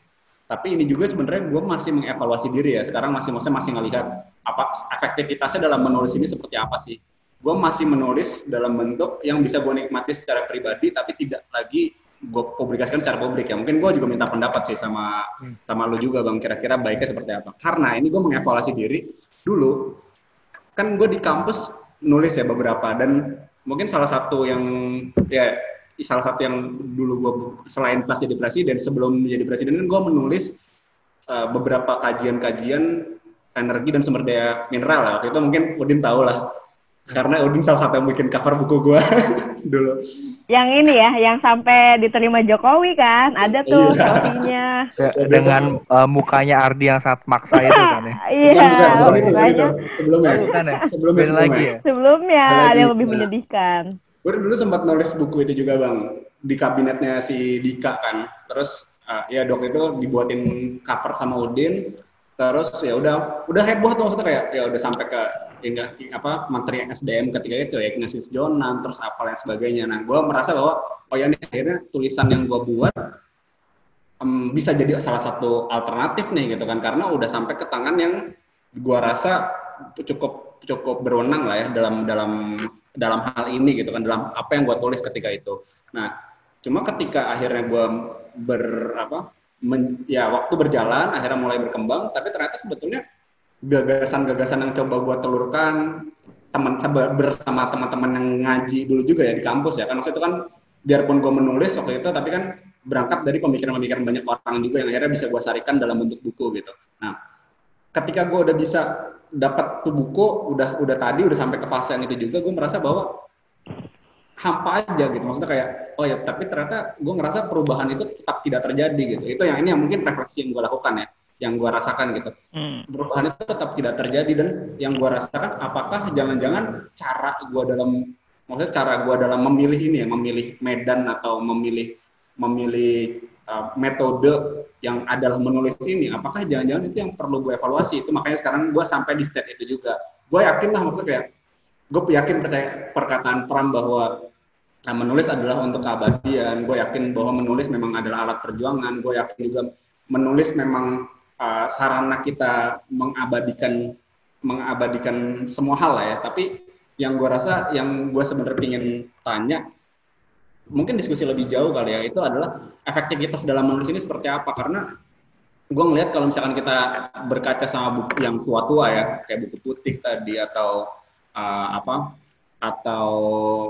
Tapi ini juga sebenarnya gue masih mengevaluasi diri ya. Sekarang masih maksudnya masih ngelihat apa efektivitasnya dalam menulis ini seperti apa sih. Gue masih menulis dalam bentuk yang bisa gue nikmati secara pribadi, tapi tidak lagi gue publikasikan secara publik ya. Mungkin gue juga minta pendapat sih sama hmm. sama lu juga bang. Kira-kira baiknya seperti apa? Karena ini gue mengevaluasi diri. Dulu kan gue di kampus nulis ya beberapa dan mungkin salah satu yang ya salah satu yang dulu gue selain pas jadi presiden sebelum menjadi presiden kan gue menulis uh, beberapa kajian-kajian energi dan sumber daya mineral lah. Waktu itu mungkin Udin tahu lah karena Udin salah satu yang bikin cover buku gue [LAUGHS] dulu. Yang ini ya, yang sampai diterima Jokowi kan, ada tuh iya. Ya, dengan uh, mukanya Ardi yang sangat maksa itu [LAUGHS] kan ya. Iya, bukan, itu, itu, sebelumnya. Bukan ya? Sebelumnya, sebelumnya. lagi ya. Sebelumnya ada yang lebih nah. menyedihkan. Gue dulu sempat nulis buku itu juga bang di kabinetnya si Dika kan. Terus uh, ya dok itu dibuatin cover sama Udin. Terus ya udah udah heboh tuh waktu kayak ya udah sampai ke hingga apa menteri SDM ketika itu ya Ignatius Jonan terus apa dan sebagainya nah gue merasa bahwa oh ya ini akhirnya tulisan yang gue buat um, bisa jadi salah satu alternatif nih gitu kan karena udah sampai ke tangan yang gua rasa cukup cukup berwenang lah ya dalam dalam dalam hal ini gitu kan dalam apa yang gua tulis ketika itu. Nah, cuma ketika akhirnya gua ber apa men, ya waktu berjalan akhirnya mulai berkembang tapi ternyata sebetulnya gagasan-gagasan yang coba gua telurkan teman bersama teman-teman yang ngaji dulu juga ya di kampus ya kan waktu itu kan biarpun gue menulis waktu itu tapi kan berangkat dari pemikiran-pemikiran banyak orang juga yang akhirnya bisa gue sarikan dalam bentuk buku gitu. Nah, ketika gue udah bisa dapat tuh buku, udah udah tadi udah sampai ke fase yang itu juga, gue merasa bahwa hampa aja gitu. Maksudnya kayak, oh ya, tapi ternyata gue ngerasa perubahan itu tetap tidak terjadi gitu. Itu yang ini yang mungkin refleksi yang gue lakukan ya, yang gue rasakan gitu. Hmm. Perubahan itu tetap tidak terjadi dan yang gue rasakan, apakah jangan-jangan cara gue dalam, maksudnya cara gue dalam memilih ini ya, memilih medan atau memilih memilih uh, metode yang adalah menulis ini, apakah jangan-jangan itu yang perlu gue evaluasi? Itu makanya sekarang gue sampai di state itu juga. Gue yakin lah maksudnya kayak, gue yakin percaya perkataan Pram bahwa nah, menulis adalah untuk keabadian. Gue yakin bahwa menulis memang adalah alat perjuangan. Gue yakin juga menulis memang uh, sarana kita mengabadikan mengabadikan semua hal lah ya. Tapi yang gue rasa, yang gue sebenarnya ingin tanya mungkin diskusi lebih jauh kali ya itu adalah efektivitas dalam menulis ini seperti apa karena gue ngelihat kalau misalkan kita berkaca sama buku yang tua-tua ya kayak buku putih tadi atau uh, apa atau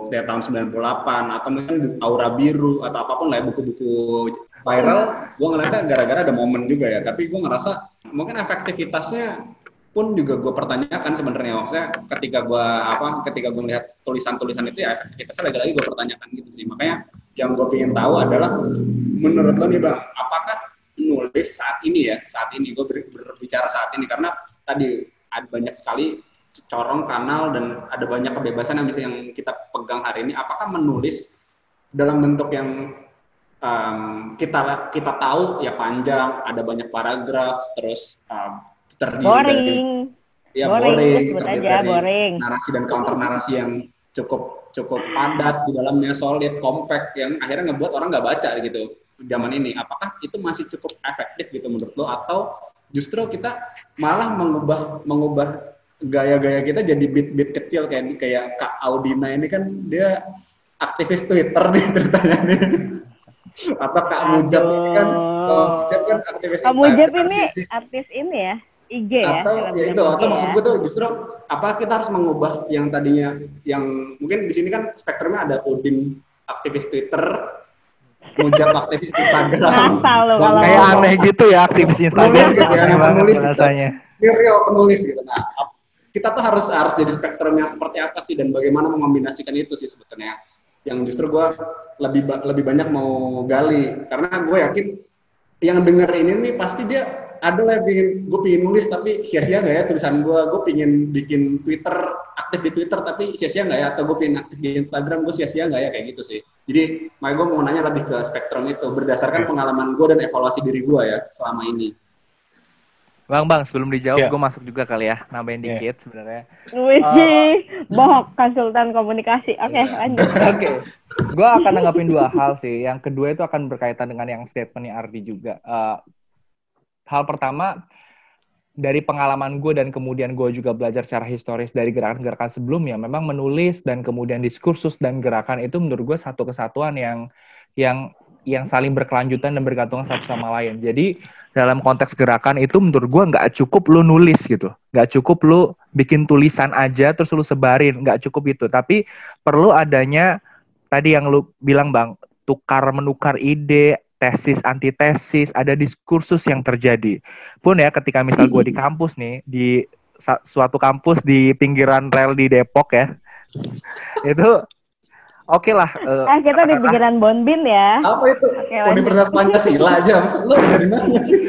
dari tahun 98 atau mungkin aura biru atau apa pun lah ya, buku-buku viral gue ngeliatnya gara-gara ada momen juga ya. Tapi gue ngerasa mungkin efektivitasnya pun juga gue pertanyakan sebenarnya. Maksudnya ketika gue apa ketika gue melihat tulisan-tulisan itu ya efektivitasnya lagi-lagi gue pertanyakan gitu sih. Makanya yang gue ingin tahu adalah menurut lo nih bang apakah menulis saat ini ya saat ini gue ber, berbicara saat ini? Karena tadi ada banyak sekali corong kanal dan ada banyak kebebasan yang bisa yang kita pegang hari ini. Apakah menulis dalam bentuk yang um, kita kita tahu ya panjang ada banyak paragraf terus um, terdiri boring. dari ya boring, boring terdiri aja, dari boring. narasi dan counter narasi yang cukup cukup padat di dalamnya solid compact yang akhirnya ngebuat orang nggak baca gitu zaman ini apakah itu masih cukup efektif gitu menurut lo atau justru kita malah mengubah mengubah gaya-gaya kita jadi bit-bit kecil kayak kayak Kak Audina ini kan dia aktivis Twitter nih [LAUGHS] ceritanya nih atau Kak Mujab ini kan Mujab kan aktivis Kak Mujab ini artis ini ya IG ya. Atau ya itu, atau ya. maksud gue tuh justru apa kita harus mengubah yang tadinya yang mungkin di sini kan spektrumnya ada Odin aktivis Twitter, Mujab aktivis Instagram. kayak aneh gitu ya aktivis Instagram. Penulis gitu ya, yang penulis rasanya. Gitu. real penulis gitu. Nah, kita tuh harus harus jadi spektrumnya seperti apa sih dan bagaimana mengombinasikan itu sih sebetulnya yang justru gue lebih lebih banyak mau gali. Karena gue yakin yang denger ini nih pasti dia ada lah bikin gue pingin nulis tapi sia-sia nggak ya tulisan gue gue pingin bikin Twitter aktif di Twitter tapi sia-sia nggak ya? Atau gue pingin aktif di Instagram gue sia-sia nggak ya? Kayak gitu sih. Jadi makanya gue mau nanya lebih ke spektrum itu berdasarkan pengalaman gue dan evaluasi diri gue ya selama ini Bang, bang, sebelum dijawab, yeah. gue masuk juga kali ya, nambahin yeah. dikit sebenarnya. Wih, uh, bohong konsultan komunikasi. Oke, okay, yeah. lanjut. [LAUGHS] Oke, okay. gue akan nanggapin dua hal sih. Yang kedua itu akan berkaitan dengan yang statementnya Ardi juga. Uh, hal pertama dari pengalaman gue dan kemudian gue juga belajar secara historis dari gerakan-gerakan sebelumnya, memang menulis dan kemudian diskursus dan gerakan itu menurut gue satu kesatuan yang yang yang saling berkelanjutan dan bergantungan satu sama lain. Jadi dalam konteks gerakan itu menurut gue nggak cukup lu nulis gitu, nggak cukup lu bikin tulisan aja terus lu sebarin, nggak cukup itu. Tapi perlu adanya tadi yang lu bilang bang, tukar menukar ide, tesis antitesis, ada diskursus yang terjadi. Pun ya ketika misal gue di kampus nih, di suatu kampus di pinggiran rel di Depok ya, [LAUGHS] itu oke okay lah. Uh, eh, kita di pinggiran Bonbin ya. Apa itu? Okay, Universitas Pancasila aja. Lo dari mana sih?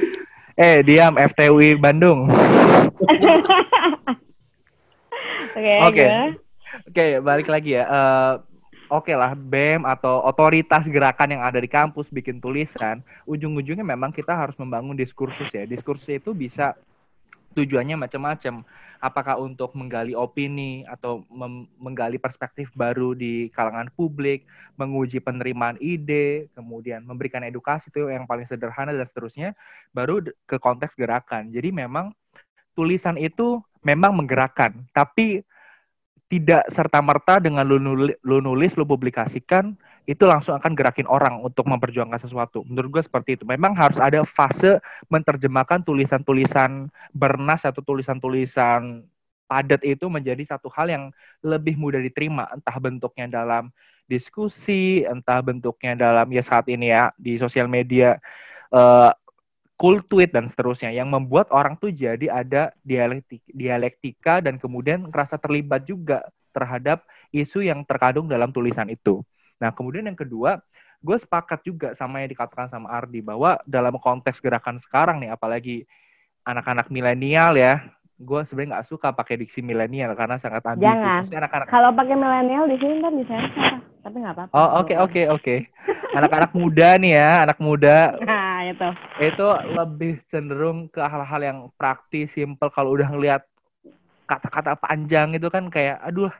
Eh, diam FTUI Bandung. [LAUGHS] Oke. Oke. Oke, balik lagi ya. Uh, oke okay lah BEM atau otoritas gerakan yang ada di kampus bikin tulisan, ujung-ujungnya memang kita harus membangun diskursus ya. Diskursus itu bisa tujuannya macam-macam. Apakah untuk menggali opini atau menggali perspektif baru di kalangan publik, menguji penerimaan ide, kemudian memberikan edukasi itu yang paling sederhana dan seterusnya, baru ke konteks gerakan. Jadi memang tulisan itu memang menggerakkan, tapi tidak serta merta dengan lu nulis, lu nulis, lu publikasikan, itu langsung akan gerakin orang untuk memperjuangkan sesuatu. Menurut gue seperti itu. Memang harus ada fase menerjemahkan tulisan-tulisan bernas atau tulisan-tulisan padat itu menjadi satu hal yang lebih mudah diterima, entah bentuknya dalam diskusi, entah bentuknya dalam ya saat ini ya di sosial media uh, cool tweet dan seterusnya yang membuat orang tuh jadi ada dialektika, dialektika dan kemudian merasa terlibat juga terhadap isu yang terkandung dalam tulisan itu. Nah, kemudian yang kedua, gue sepakat juga sama yang dikatakan sama Ardi bahwa dalam konteks gerakan sekarang nih, apalagi anak-anak milenial ya, gue sebenarnya nggak suka pakai diksi milenial karena sangat ambigu. Jangan. Anak -anak... Kalau pakai milenial di sini kan bisa tapi nggak apa-apa. Oh oke oke oke. Anak-anak muda nih ya, anak muda. Nah itu. Itu lebih cenderung ke hal-hal yang praktis, simple. Kalau udah ngelihat kata-kata panjang itu kan kayak, aduh,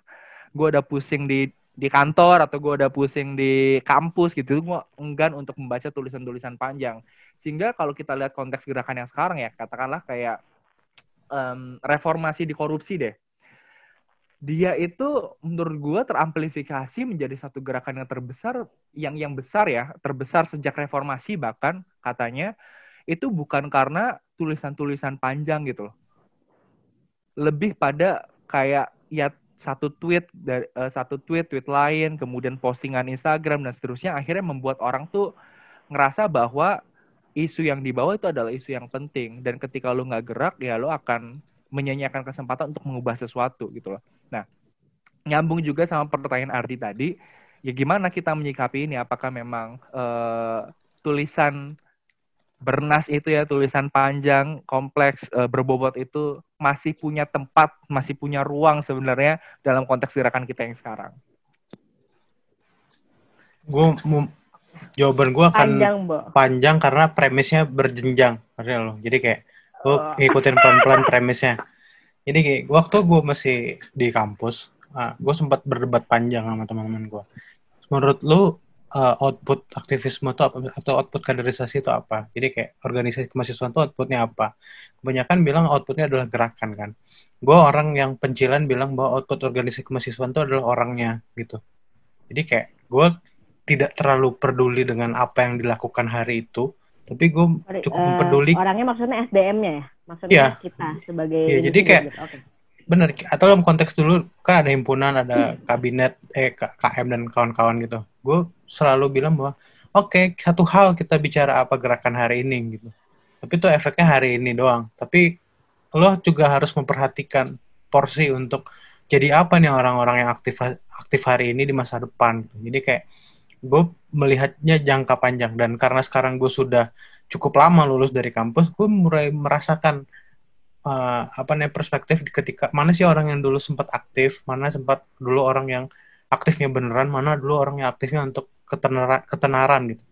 gue udah pusing di di kantor atau gue udah pusing di kampus gitu, gue enggan untuk membaca tulisan-tulisan panjang. Sehingga kalau kita lihat konteks gerakan yang sekarang ya, katakanlah kayak um, reformasi di korupsi deh. Dia itu menurut gue teramplifikasi menjadi satu gerakan yang terbesar, yang yang besar ya, terbesar sejak reformasi bahkan katanya itu bukan karena tulisan-tulisan panjang gitu loh. Lebih pada kayak ya satu tweet dari uh, satu tweet tweet lain kemudian postingan Instagram dan seterusnya akhirnya membuat orang tuh ngerasa bahwa isu yang dibawa itu adalah isu yang penting dan ketika lu nggak gerak ya lu akan menyanyiakan kesempatan untuk mengubah sesuatu gitu loh. Nah, nyambung juga sama pertanyaan Ardi tadi, ya gimana kita menyikapi ini? Apakah memang uh, tulisan bernas itu ya tulisan panjang, kompleks, uh, berbobot itu masih punya tempat, masih punya ruang sebenarnya dalam konteks gerakan kita yang sekarang? Gue jawaban gue akan panjang, panjang karena premisnya berjenjang loh jadi kayak gue oh. ngikutin pelan-pelan premisnya jadi kayak waktu gue masih di kampus uh, ah, gue sempat berdebat panjang sama teman-teman gue menurut lu uh, output aktivisme itu apa atau output kaderisasi itu apa jadi kayak organisasi kemahasiswaan itu outputnya apa kebanyakan bilang outputnya adalah gerakan kan gue orang yang pencilan bilang bahwa output organisasi kemahasiswaan itu adalah orangnya gitu jadi kayak gue tidak terlalu peduli dengan apa yang dilakukan hari itu, tapi gue cukup uh, peduli. Orangnya maksudnya SDM-nya ya, maksudnya yeah. kita sebagai. yeah, jadi kayak gitu. okay. bener atau dalam konteks dulu kan ada himpunan, ada hmm. kabinet, eh KM dan kawan-kawan gitu. Gue selalu bilang bahwa oke okay, satu hal kita bicara apa gerakan hari ini gitu, tapi itu efeknya hari ini doang. Tapi lo juga harus memperhatikan porsi untuk jadi apa nih orang-orang yang aktif aktif hari ini di masa depan. Jadi kayak gue melihatnya jangka panjang dan karena sekarang gue sudah cukup lama lulus dari kampus gue mulai merasakan uh, apa nih perspektif ketika mana sih orang yang dulu sempat aktif mana sempat dulu orang yang aktifnya beneran mana dulu orang yang aktifnya untuk ketenaran, ketenaran gitu.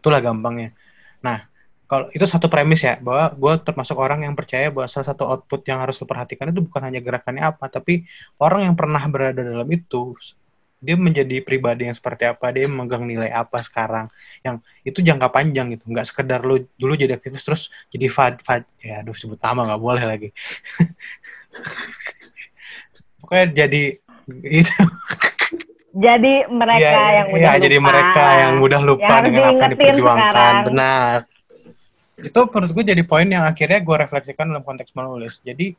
Itulah gampangnya. Nah kalau itu satu premis ya bahwa gue termasuk orang yang percaya bahwa salah satu output yang harus diperhatikan itu bukan hanya gerakannya apa tapi orang yang pernah berada dalam itu dia menjadi pribadi yang seperti apa dia memegang nilai apa sekarang yang itu jangka panjang gitu. Nggak sekedar lu dulu jadi aktivis terus jadi fad fad. Ya aduh sebut nama nggak boleh lagi. [LAUGHS] Pokoknya jadi [LAUGHS] itu jadi mereka ya, yang udah ya, lupa. jadi mereka yang udah lupa yang dengan apa yang diperjuangkan. sekarang. benar. Itu menurut gue jadi poin yang akhirnya gue refleksikan dalam konteks menulis. Jadi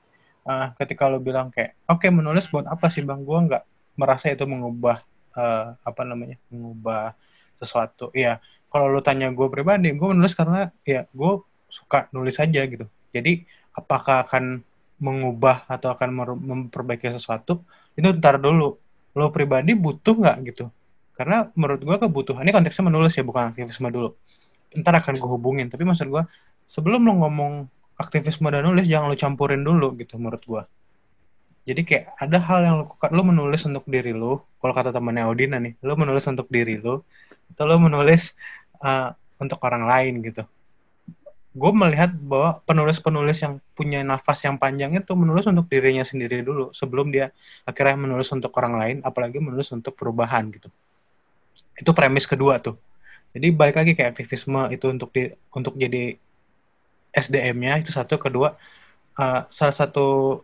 uh, ketika lo bilang kayak oke okay, menulis buat apa sih bang? Gue nggak merasa itu mengubah uh, apa namanya mengubah sesuatu. Ya kalau lu tanya gue pribadi gue menulis karena ya gue suka nulis aja gitu. Jadi apakah akan mengubah atau akan memperbaiki sesuatu? Itu ntar dulu lo pribadi butuh nggak gitu? Karena menurut gue kebutuhan ini konteksnya menulis ya bukan aktivisme dulu. Ntar akan gue hubungin. Tapi maksud gue sebelum lo ngomong aktivisme dan nulis jangan lo campurin dulu gitu menurut gue jadi kayak ada hal yang lo, lo menulis untuk diri lo, kalau kata temannya Audina nih, lo menulis untuk diri lo, atau lo menulis uh, untuk orang lain gitu. Gue melihat bahwa penulis-penulis yang punya nafas yang panjang itu menulis untuk dirinya sendiri dulu sebelum dia akhirnya menulis untuk orang lain apalagi menulis untuk perubahan gitu. Itu premis kedua tuh. Jadi balik lagi kayak aktivisme itu untuk di untuk jadi SDM-nya itu satu. Kedua uh, salah satu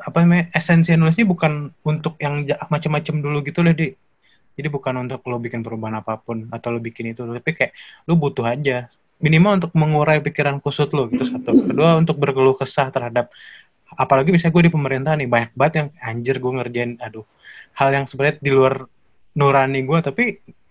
apa namanya esensi nulisnya bukan untuk yang macam-macam dulu gitu loh di. Jadi bukan untuk lo bikin perubahan apa pun atau lo bikin itu tapi kayak lo butuh aja minimal untuk mengurai pikiran kusut lo gitu satu. Kedua untuk berkeluh kesah terhadap apalagi misalnya gue di pemerintah nih banyak banget yang anjir gue ngerjain aduh hal yang sebenarnya di luar nurani gue tapi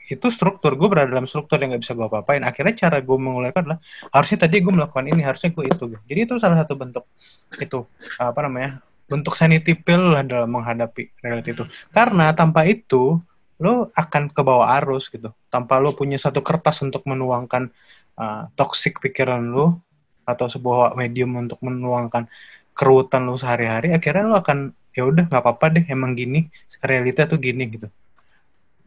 itu struktur gue berada dalam struktur yang gak bisa gue apa-apain. Akhirnya cara gue mengulaikan adalah harusnya tadi gue melakukan ini harusnya gue itu jadi itu salah satu bentuk itu apa namanya bentuk sanity pill lah dalam menghadapi reality itu. Karena tanpa itu lo akan ke bawah arus gitu. Tanpa lo punya satu kertas untuk menuangkan uh, toxic pikiran lu atau sebuah medium untuk menuangkan kerutan lu sehari-hari akhirnya lu akan ya udah nggak apa-apa deh emang gini realita tuh gini gitu.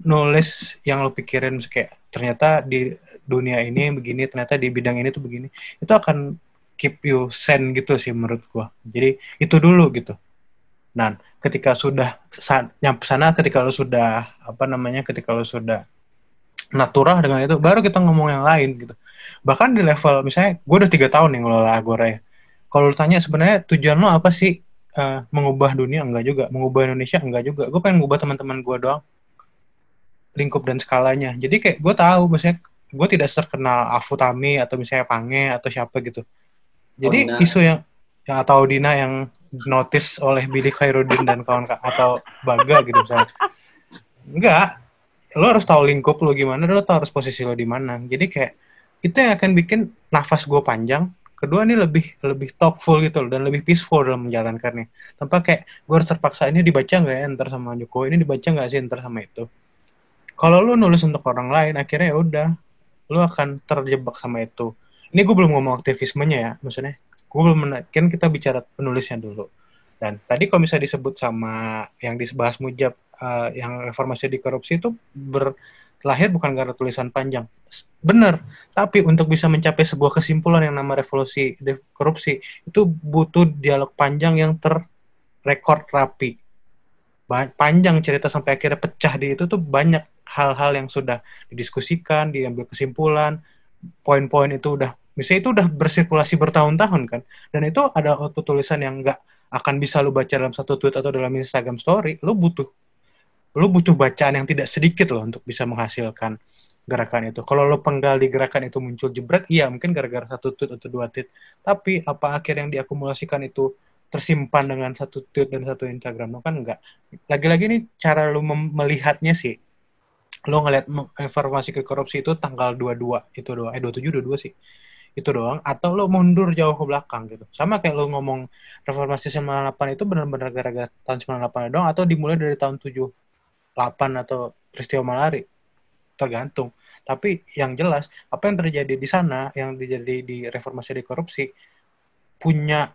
Nulis yang lu pikirin kayak ternyata di dunia ini begini ternyata di bidang ini tuh begini itu akan keep you sane gitu sih menurut gua. Jadi itu dulu gitu. Nah ketika sudah nyampe sana ketika lu sudah apa namanya ketika lu sudah natural dengan itu baru kita ngomong yang lain gitu bahkan di level misalnya gue udah tiga tahun nih ngelola Agora ya. Kalau tanya sebenarnya tujuan lo apa sih? Uh, mengubah dunia? Enggak juga. Mengubah Indonesia? Enggak juga. Gue pengen mengubah teman-teman gue doang. Lingkup dan skalanya. Jadi kayak gue tahu misalnya gue tidak terkenal Afutami atau misalnya Pange atau siapa gitu. Jadi oh, isu yang yang atau Dina yang notice oleh Billy Khairuddin dan kawan atau Baga gitu misalnya. Enggak. Lo harus tahu lingkup lo gimana, lo tahu harus posisi lo di mana. Jadi kayak itu yang akan bikin nafas gue panjang. Kedua ini lebih lebih thoughtful gitu loh dan lebih peaceful dalam menjalankannya. Tanpa kayak gue harus terpaksa ini dibaca nggak ya ntar sama Jokowi, ini dibaca nggak sih ntar sama itu. Kalau lo nulis untuk orang lain, akhirnya ya udah, lo akan terjebak sama itu. Ini gue belum ngomong aktivismenya ya, maksudnya. Gue belum kan kita bicara penulisnya dulu. Dan tadi kalau misalnya disebut sama yang dibahas Mujab uh, yang reformasi di korupsi itu berlahir bukan karena tulisan panjang. Benar, tapi untuk bisa mencapai sebuah kesimpulan yang nama revolusi korupsi itu butuh dialog panjang yang terrekord rapi. Panjang cerita sampai akhirnya pecah di itu tuh banyak hal-hal yang sudah didiskusikan, diambil kesimpulan, poin-poin itu udah misalnya itu udah bersirkulasi bertahun-tahun kan dan itu ada output tulisan yang nggak akan bisa lu baca dalam satu tweet atau dalam Instagram story lu butuh lu butuh bacaan yang tidak sedikit loh untuk bisa menghasilkan gerakan itu. Kalau lo penggal di gerakan itu muncul jebret, iya mungkin gara-gara satu tweet atau dua tweet. Tapi apa akhir yang diakumulasikan itu tersimpan dengan satu tweet dan satu Instagram? Lo kan enggak. Lagi-lagi ini cara lo melihatnya sih. Lo ngeliat informasi ke korupsi itu tanggal 22, itu doang. Eh 27, 22 sih. Itu doang. Atau lo mundur jauh ke belakang gitu. Sama kayak lo ngomong reformasi 98 itu benar-benar gara-gara tahun 98 doang. Atau dimulai dari tahun 7 8 atau peristiwa malari tergantung. Tapi yang jelas apa yang terjadi di sana yang terjadi di reformasi di korupsi punya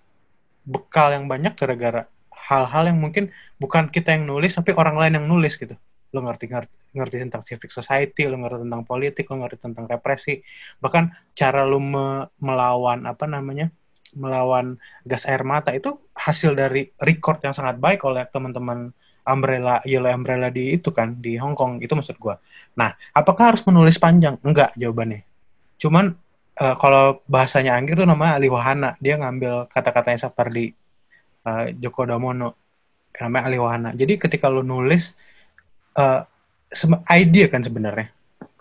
bekal yang banyak gara-gara hal-hal yang mungkin bukan kita yang nulis tapi orang lain yang nulis gitu. Lo ngerti ngerti ngerti tentang civic society lo ngerti tentang politik lo ngerti tentang represi. Bahkan cara lo me melawan apa namanya melawan gas air mata itu hasil dari record yang sangat baik oleh teman-teman umbrella yellow umbrella di itu kan di Hong Kong itu maksud gue. Nah, apakah harus menulis panjang? Enggak jawabannya. Cuman uh, kalau bahasanya Anggir tuh namanya Ali Wahana. Dia ngambil kata-katanya Sapardi uh, Joko Damono. Namanya Ali Wahana. Jadi ketika lo nulis uh, idea kan sebenarnya.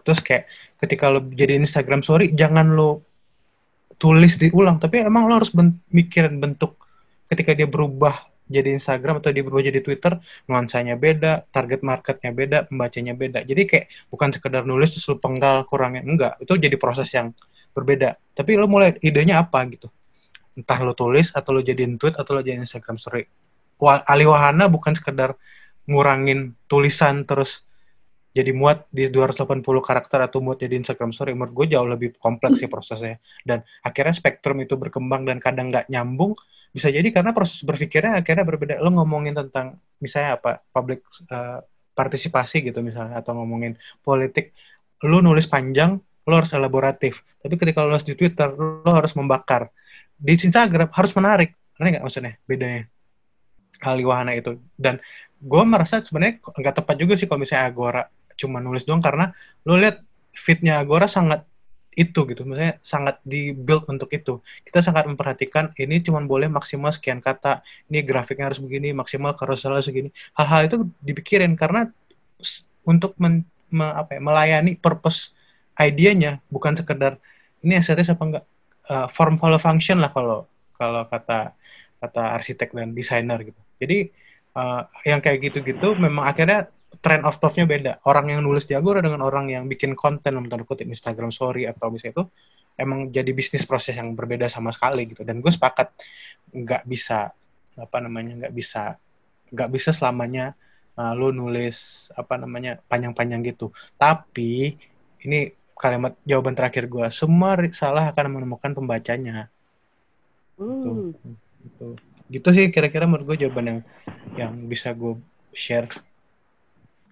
Terus kayak ketika lo jadi Instagram story jangan lo tulis diulang tapi emang lo harus ben mikirin bentuk ketika dia berubah jadi Instagram atau di berubah jadi Twitter nuansanya beda target marketnya beda pembacanya beda. Jadi kayak bukan sekedar nulis terus penggal kurangnya enggak. Itu jadi proses yang berbeda. Tapi lo mulai idenya apa gitu? Entah lo tulis atau lo jadiin tweet atau lo jadiin Instagram story. Ali Wahana bukan sekedar ngurangin tulisan terus jadi muat di 280 karakter atau muat jadi Instagram story. Menurut gue jauh lebih kompleks sih prosesnya. Dan akhirnya spektrum itu berkembang dan kadang nggak nyambung bisa jadi karena proses berpikirnya akhirnya berbeda lo ngomongin tentang misalnya apa public uh, partisipasi gitu misalnya atau ngomongin politik lo nulis panjang lo harus elaboratif. Tapi ketika lo nulis di Twitter, lo harus membakar. Di Instagram harus menarik. Ngerti nggak maksudnya bedanya? Kali wahana itu. Dan gue merasa sebenarnya nggak tepat juga sih kalau misalnya Agora cuma nulis doang karena lo lihat fitnya Agora sangat itu gitu, maksudnya sangat di build untuk itu. Kita sangat memperhatikan ini cuma boleh maksimal sekian kata, ini grafiknya harus begini, maksimal carouselnya segini. Hal-hal itu dipikirin karena untuk men, me, apa ya, melayani purpose idenya bukan sekedar ini estetis apa enggak uh, form follow function lah kalau kalau kata kata arsitek dan desainer gitu. Jadi uh, yang kayak gitu-gitu memang akhirnya trend of thought-nya beda. Orang yang nulis di Agora dengan orang yang bikin konten dalam tanda kutip Instagram story atau misalnya itu emang jadi bisnis proses yang berbeda sama sekali gitu. Dan gue sepakat nggak bisa apa namanya nggak bisa nggak bisa selamanya uh, lo nulis apa namanya panjang-panjang gitu. Tapi ini kalimat jawaban terakhir gue, semua salah akan menemukan pembacanya. Gitu. Hmm. Gitu. gitu sih kira-kira menurut gue jawaban yang yang bisa gue share.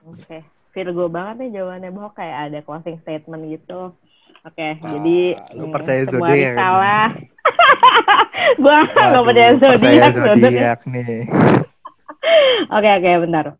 Oke, okay. Virgo banget nih jawabannya bahwa kayak ada closing statement gitu. Oke, okay, ah, jadi lu [LAUGHS] percaya zodiak salah. gua nggak percaya zodiak zodiak nih. [LAUGHS] Oke oke bentar.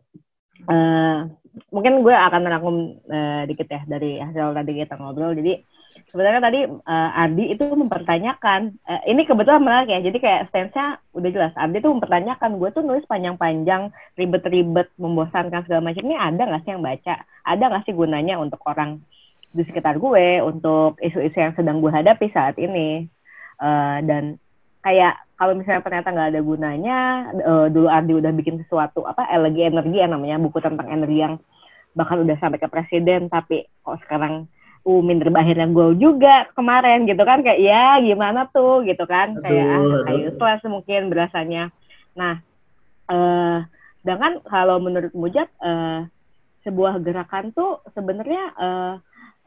Uh, mungkin gue akan merangkum uh, dikit ya dari hasil tadi kita ngobrol. Jadi sebenarnya tadi uh, Ardi itu mempertanyakan uh, ini kebetulan menarik ya jadi kayak stance-nya udah jelas. Ardi tuh mempertanyakan gue tuh nulis panjang-panjang ribet-ribet membosankan segala macam. Ini ada nggak sih yang baca? Ada nggak sih gunanya untuk orang di sekitar gue untuk isu-isu yang sedang gue hadapi saat ini? Uh, dan kayak kalau misalnya ternyata nggak ada gunanya uh, dulu Ardi udah bikin sesuatu apa lagi energi ya namanya buku tentang energi yang bahkan udah sampai ke presiden tapi kok sekarang uh minder akhirnya gue juga kemarin gitu kan? Kayak ya gimana tuh? Gitu kan? Aduh, kayak ah kayak useless mungkin berasanya. Nah eh sedangkan kalau menurut Mujat eh, sebuah gerakan tuh sebenarnya eh,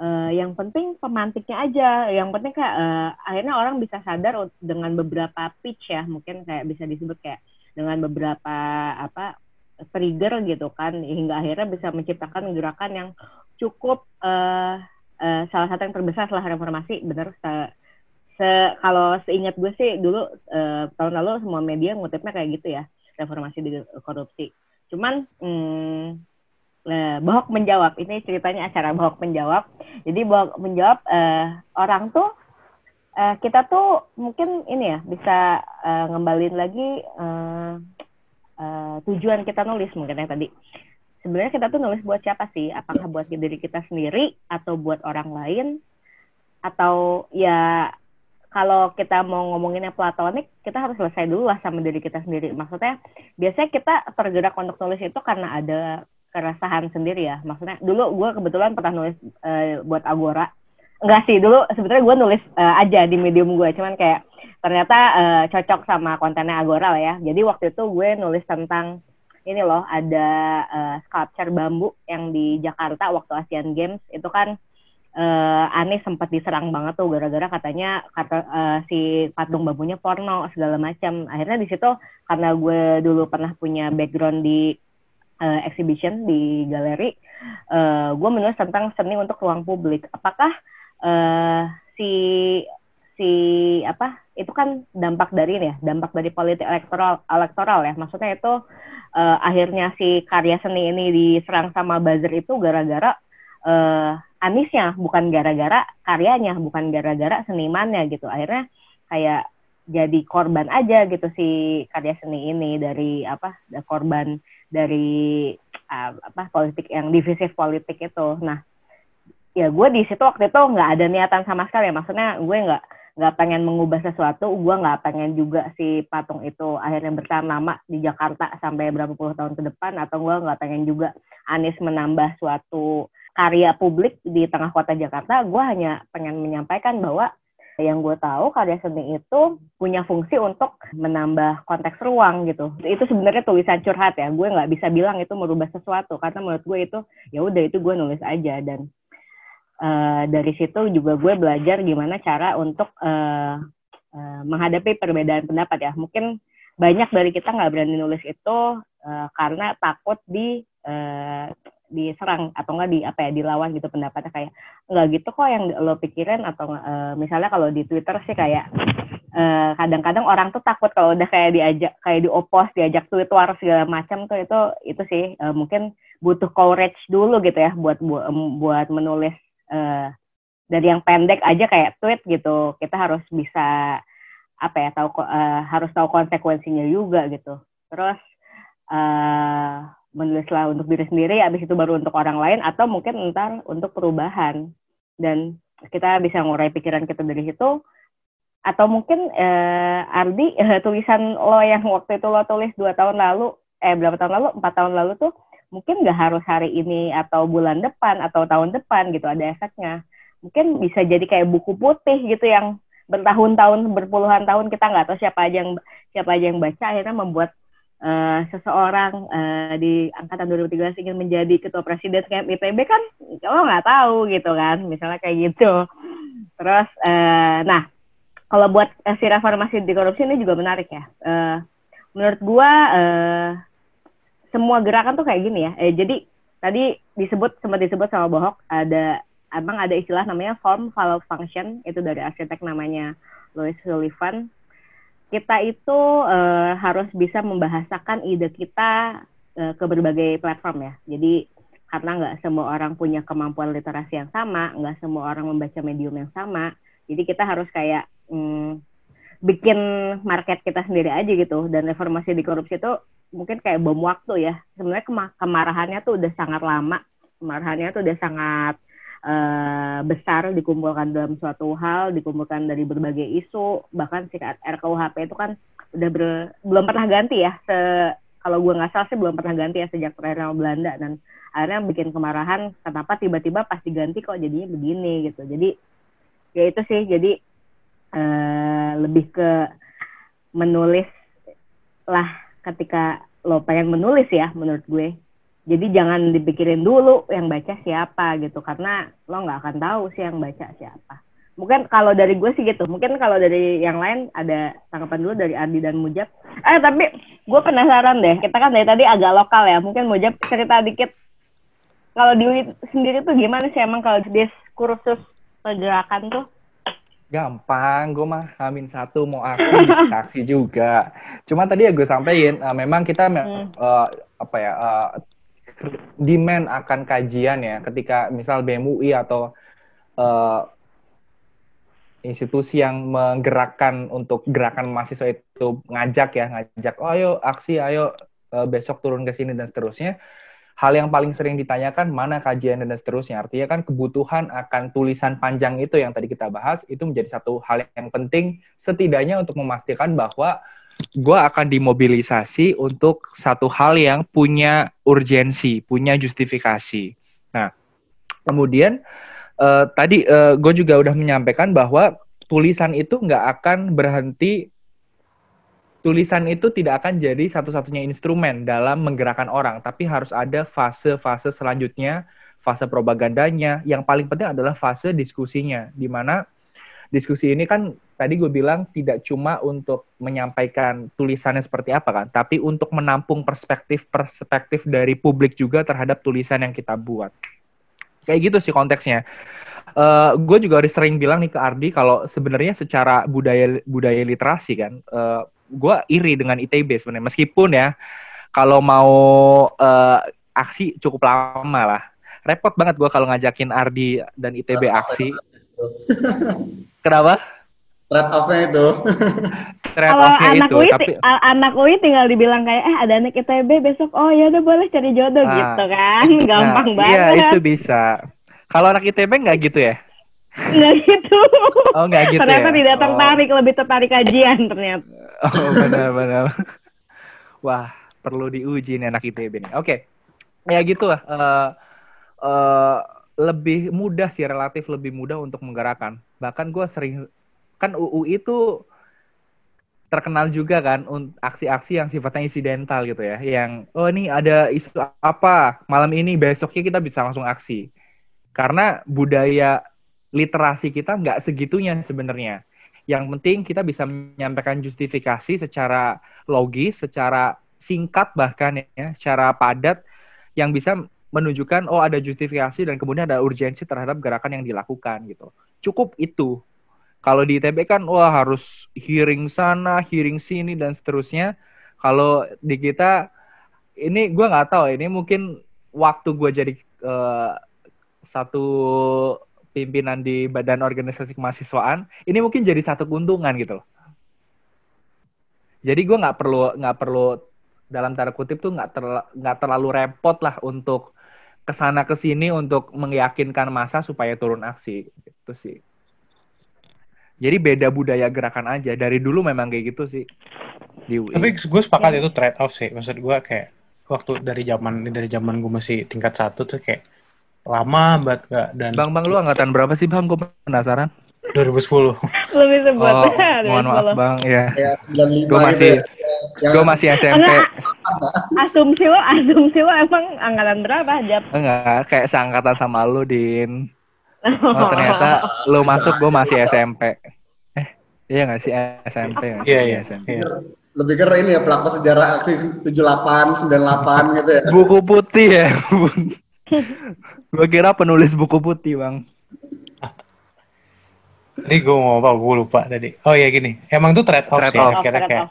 uh, yang penting pemantiknya aja. Yang penting kayak uh, akhirnya orang bisa sadar dengan beberapa pitch ya mungkin kayak bisa disebut kayak dengan beberapa apa trigger gitu kan hingga akhirnya bisa menciptakan gerakan yang cukup uh, uh, salah satu yang terbesar setelah reformasi benar se, se kalau seingat gue sih dulu uh, tahun lalu semua media ngutipnya kayak gitu ya reformasi di korupsi. Cuman hmm, uh, Bohok menjawab ini ceritanya acara Bohok menjawab. Jadi Bohok menjawab uh, orang tuh uh, kita tuh mungkin ini ya bisa uh, ngembalin lagi uh, uh, tujuan kita nulis mungkin yang tadi sebenarnya kita tuh nulis buat siapa sih? Apakah buat diri kita sendiri atau buat orang lain? Atau ya kalau kita mau ngomonginnya platonik, kita harus selesai dulu lah sama diri kita sendiri. Maksudnya biasanya kita tergerak untuk nulis itu karena ada keresahan sendiri ya. Maksudnya dulu gue kebetulan pernah nulis uh, buat Agora. Enggak sih, dulu sebenarnya gue nulis uh, aja di medium gue. Cuman kayak ternyata uh, cocok sama kontennya Agora lah ya. Jadi waktu itu gue nulis tentang ini loh ada uh, sculpture bambu yang di Jakarta waktu Asian Games itu kan uh, Anies sempat diserang banget tuh gara-gara katanya kata uh, si patung bambunya porno segala macam. Akhirnya di situ karena gue dulu pernah punya background di uh, exhibition di galeri, uh, gue menulis tentang seni untuk ruang publik. Apakah uh, si si apa itu kan dampak dari ini ya, dampak dari politik elektoral elektoral ya. Maksudnya itu uh, akhirnya si karya seni ini diserang sama buzzer itu gara-gara uh, Anisnya, bukan gara-gara karyanya, bukan gara-gara senimannya gitu. Akhirnya kayak jadi korban aja gitu si karya seni ini dari apa korban dari uh, apa politik yang divisif politik itu. Nah, ya gue di situ waktu itu nggak ada niatan sama sekali. Maksudnya gue nggak nggak pengen mengubah sesuatu, gue nggak pengen juga si patung itu akhirnya bertahan lama di Jakarta sampai berapa puluh tahun ke depan, atau gue nggak pengen juga Anies menambah suatu karya publik di tengah kota Jakarta. Gue hanya pengen menyampaikan bahwa yang gue tahu karya seni itu punya fungsi untuk menambah konteks ruang gitu. Itu sebenarnya tulisan curhat ya. Gue nggak bisa bilang itu merubah sesuatu karena menurut gue itu ya udah itu gue nulis aja dan uh, dari situ juga gue belajar gimana cara untuk uh, uh, menghadapi perbedaan pendapat ya. Mungkin banyak dari kita nggak berani nulis itu uh, karena takut di uh, diserang atau enggak di apa ya dilawan gitu pendapatnya. Kayak enggak gitu kok yang lo pikirin atau uh, misalnya kalau di Twitter sih kayak kadang kadang-kadang orang tuh takut kalau udah kayak diajak kayak diopos diajak tweet war segala macam tuh itu itu sih uh, mungkin butuh courage dulu gitu ya buat buat, buat menulis uh, dari yang pendek aja kayak tweet gitu kita harus bisa apa ya tahu uh, harus tahu konsekuensinya juga gitu. Terus uh, menulislah untuk diri sendiri habis itu baru untuk orang lain atau mungkin ntar untuk perubahan. Dan kita bisa ngurai pikiran kita dari situ. Atau mungkin uh, Ardi uh, tulisan lo yang waktu itu lo tulis dua tahun lalu eh berapa tahun lalu? Empat tahun lalu tuh mungkin nggak harus hari ini atau bulan depan atau tahun depan gitu ada efeknya. Mungkin bisa jadi kayak buku putih gitu yang bertahun-tahun berpuluhan tahun kita nggak tahu siapa aja yang siapa aja yang baca akhirnya membuat uh, seseorang uh, di angkatan 2013 ingin menjadi ketua presiden kayak ITB kan lo nggak tahu gitu kan misalnya kayak gitu. Terus uh, nah kalau buat uh, si reformasi di korupsi ini juga menarik ya. Uh, menurut gua uh, semua gerakan tuh kayak gini ya. Eh, jadi tadi disebut sempat disebut sama Bohok ada abang ada istilah namanya form follow function itu dari arsitek namanya Louis Sullivan. Kita itu uh, harus bisa membahasakan ide kita uh, ke berbagai platform ya. Jadi karena nggak semua orang punya kemampuan literasi yang sama nggak semua orang membaca medium yang sama jadi kita harus kayak mm, bikin market kita sendiri aja gitu dan reformasi di korupsi itu mungkin kayak bom waktu ya. Sebenarnya kemarahannya tuh udah sangat lama. Kemarahannya tuh udah sangat uh, besar dikumpulkan dalam suatu hal, dikumpulkan dari berbagai isu, bahkan si RKUHP itu kan udah ber, belum pernah ganti ya. Se, kalau gue nggak salah sih belum pernah ganti ya sejak perayaan Belanda. Dan akhirnya bikin kemarahan kenapa tiba-tiba pas diganti kok jadinya begini gitu. Jadi ya itu sih. Jadi uh, lebih ke menulis lah ketika lo pengen menulis ya menurut gue. Jadi jangan dipikirin dulu yang baca siapa gitu karena lo nggak akan tahu sih yang baca siapa. Mungkin kalau dari gue sih gitu. Mungkin kalau dari yang lain ada tanggapan dulu dari Adi dan Mujab. Eh tapi gue penasaran deh. Kita kan dari tadi agak lokal ya. Mungkin Mujab cerita dikit. Kalau di sendiri tuh gimana sih emang kalau di kursus pergerakan tuh gampang gue mah amin satu mau aksi bisa [LAUGHS] aksi juga. Cuma tadi ya gue sampaikan uh, memang kita hmm. uh, apa ya uh, demand akan kajian ya. Ketika misal BMUI atau uh, institusi yang menggerakkan untuk gerakan mahasiswa itu ngajak ya ngajak oh ayo aksi ayo uh, besok turun ke sini dan seterusnya hal yang paling sering ditanyakan mana kajian dan seterusnya artinya kan kebutuhan akan tulisan panjang itu yang tadi kita bahas itu menjadi satu hal yang penting setidaknya untuk memastikan bahwa gue akan dimobilisasi untuk satu hal yang punya urgensi, punya justifikasi. Nah, kemudian uh, tadi uh, eh, gue juga udah menyampaikan bahwa tulisan itu nggak akan berhenti. Tulisan itu tidak akan jadi satu-satunya instrumen dalam menggerakkan orang, tapi harus ada fase-fase selanjutnya, fase propagandanya. Yang paling penting adalah fase diskusinya, di mana diskusi ini kan tadi gue bilang tidak cuma untuk menyampaikan tulisannya seperti apa kan, tapi untuk menampung perspektif-perspektif dari publik juga terhadap tulisan yang kita buat. Kayak gitu sih konteksnya. Uh, gue juga harus sering bilang nih ke Ardi kalau sebenarnya secara budaya budaya literasi kan, uh, eh, gue iri dengan ITB sebenarnya. Meskipun ya kalau mau uh, aksi cukup lama lah. Repot banget gue kalau ngajakin Ardi dan ITB aksi. [LAUGHS] Kenapa? Trade off-nya itu. Trade Kalau anak itu, UI, tapi... anak UI tinggal dibilang kayak, eh ada anak ITB besok, oh ya udah boleh cari jodoh ah, gitu kan, [LAUGHS] nah, gampang nah, banget. Iya itu bisa. Kalau anak ITB nggak gitu ya? Nggak gitu. Oh nggak gitu ternyata ya? tidak tertarik, oh. lebih tertarik kajian ternyata. Oh benar-benar. Wah perlu diuji nih anak ITB nih. Oke, okay. ya gitu lah. Uh, uh, lebih mudah sih relatif lebih mudah untuk menggerakkan. Bahkan gue sering kan UU itu terkenal juga kan aksi-aksi yang sifatnya insidental gitu ya, yang oh ini ada isu apa malam ini besoknya kita bisa langsung aksi. Karena budaya literasi kita nggak segitunya sebenarnya. Yang penting kita bisa menyampaikan justifikasi secara logis, secara singkat bahkan ya, secara padat yang bisa menunjukkan oh ada justifikasi dan kemudian ada urgensi terhadap gerakan yang dilakukan gitu. Cukup itu. Kalau di ITB kan wah harus hearing sana, hearing sini dan seterusnya. Kalau di kita ini gue nggak tahu ini mungkin waktu gue jadi uh, satu pimpinan di badan organisasi kemahasiswaan ini mungkin jadi satu keuntungan gitu loh. Jadi gue nggak perlu nggak perlu dalam tanda kutip tuh nggak ter, terlalu repot lah untuk ke sana ke sini untuk meyakinkan masa supaya turun aksi gitu sih. Jadi beda budaya gerakan aja. Dari dulu memang kayak gitu sih. Di UI. Tapi gue sepakat ya. itu trade off sih. Maksud gue kayak waktu dari zaman dari zaman gue masih tingkat satu tuh kayak lama banget gak dan Bang Bang lu angkatan berapa sih Bang? Gue penasaran. 2010. Lebih sebut. Oh, mohon maaf [LAUGHS] Bang, ya. ya gue masih ya. gue masih SMP. asumsi lo, asumsi lo emang angkatan berapa, Jap? Enggak, kayak seangkatan sama lu, Din. Oh, ternyata lu masuk gue masih SMP. Eh, iya gak sih SMP? Iya, iya. SMP. Lebih keren ini ya pelaku sejarah aksi 78, 98 gitu ya. Buku putih ya. [LAUGHS] gue kira penulis buku putih, Bang. Ini gue mau apa? Gue lupa tadi. Oh ya gini, emang tuh trade off trade sih. Off. Akhirnya kayak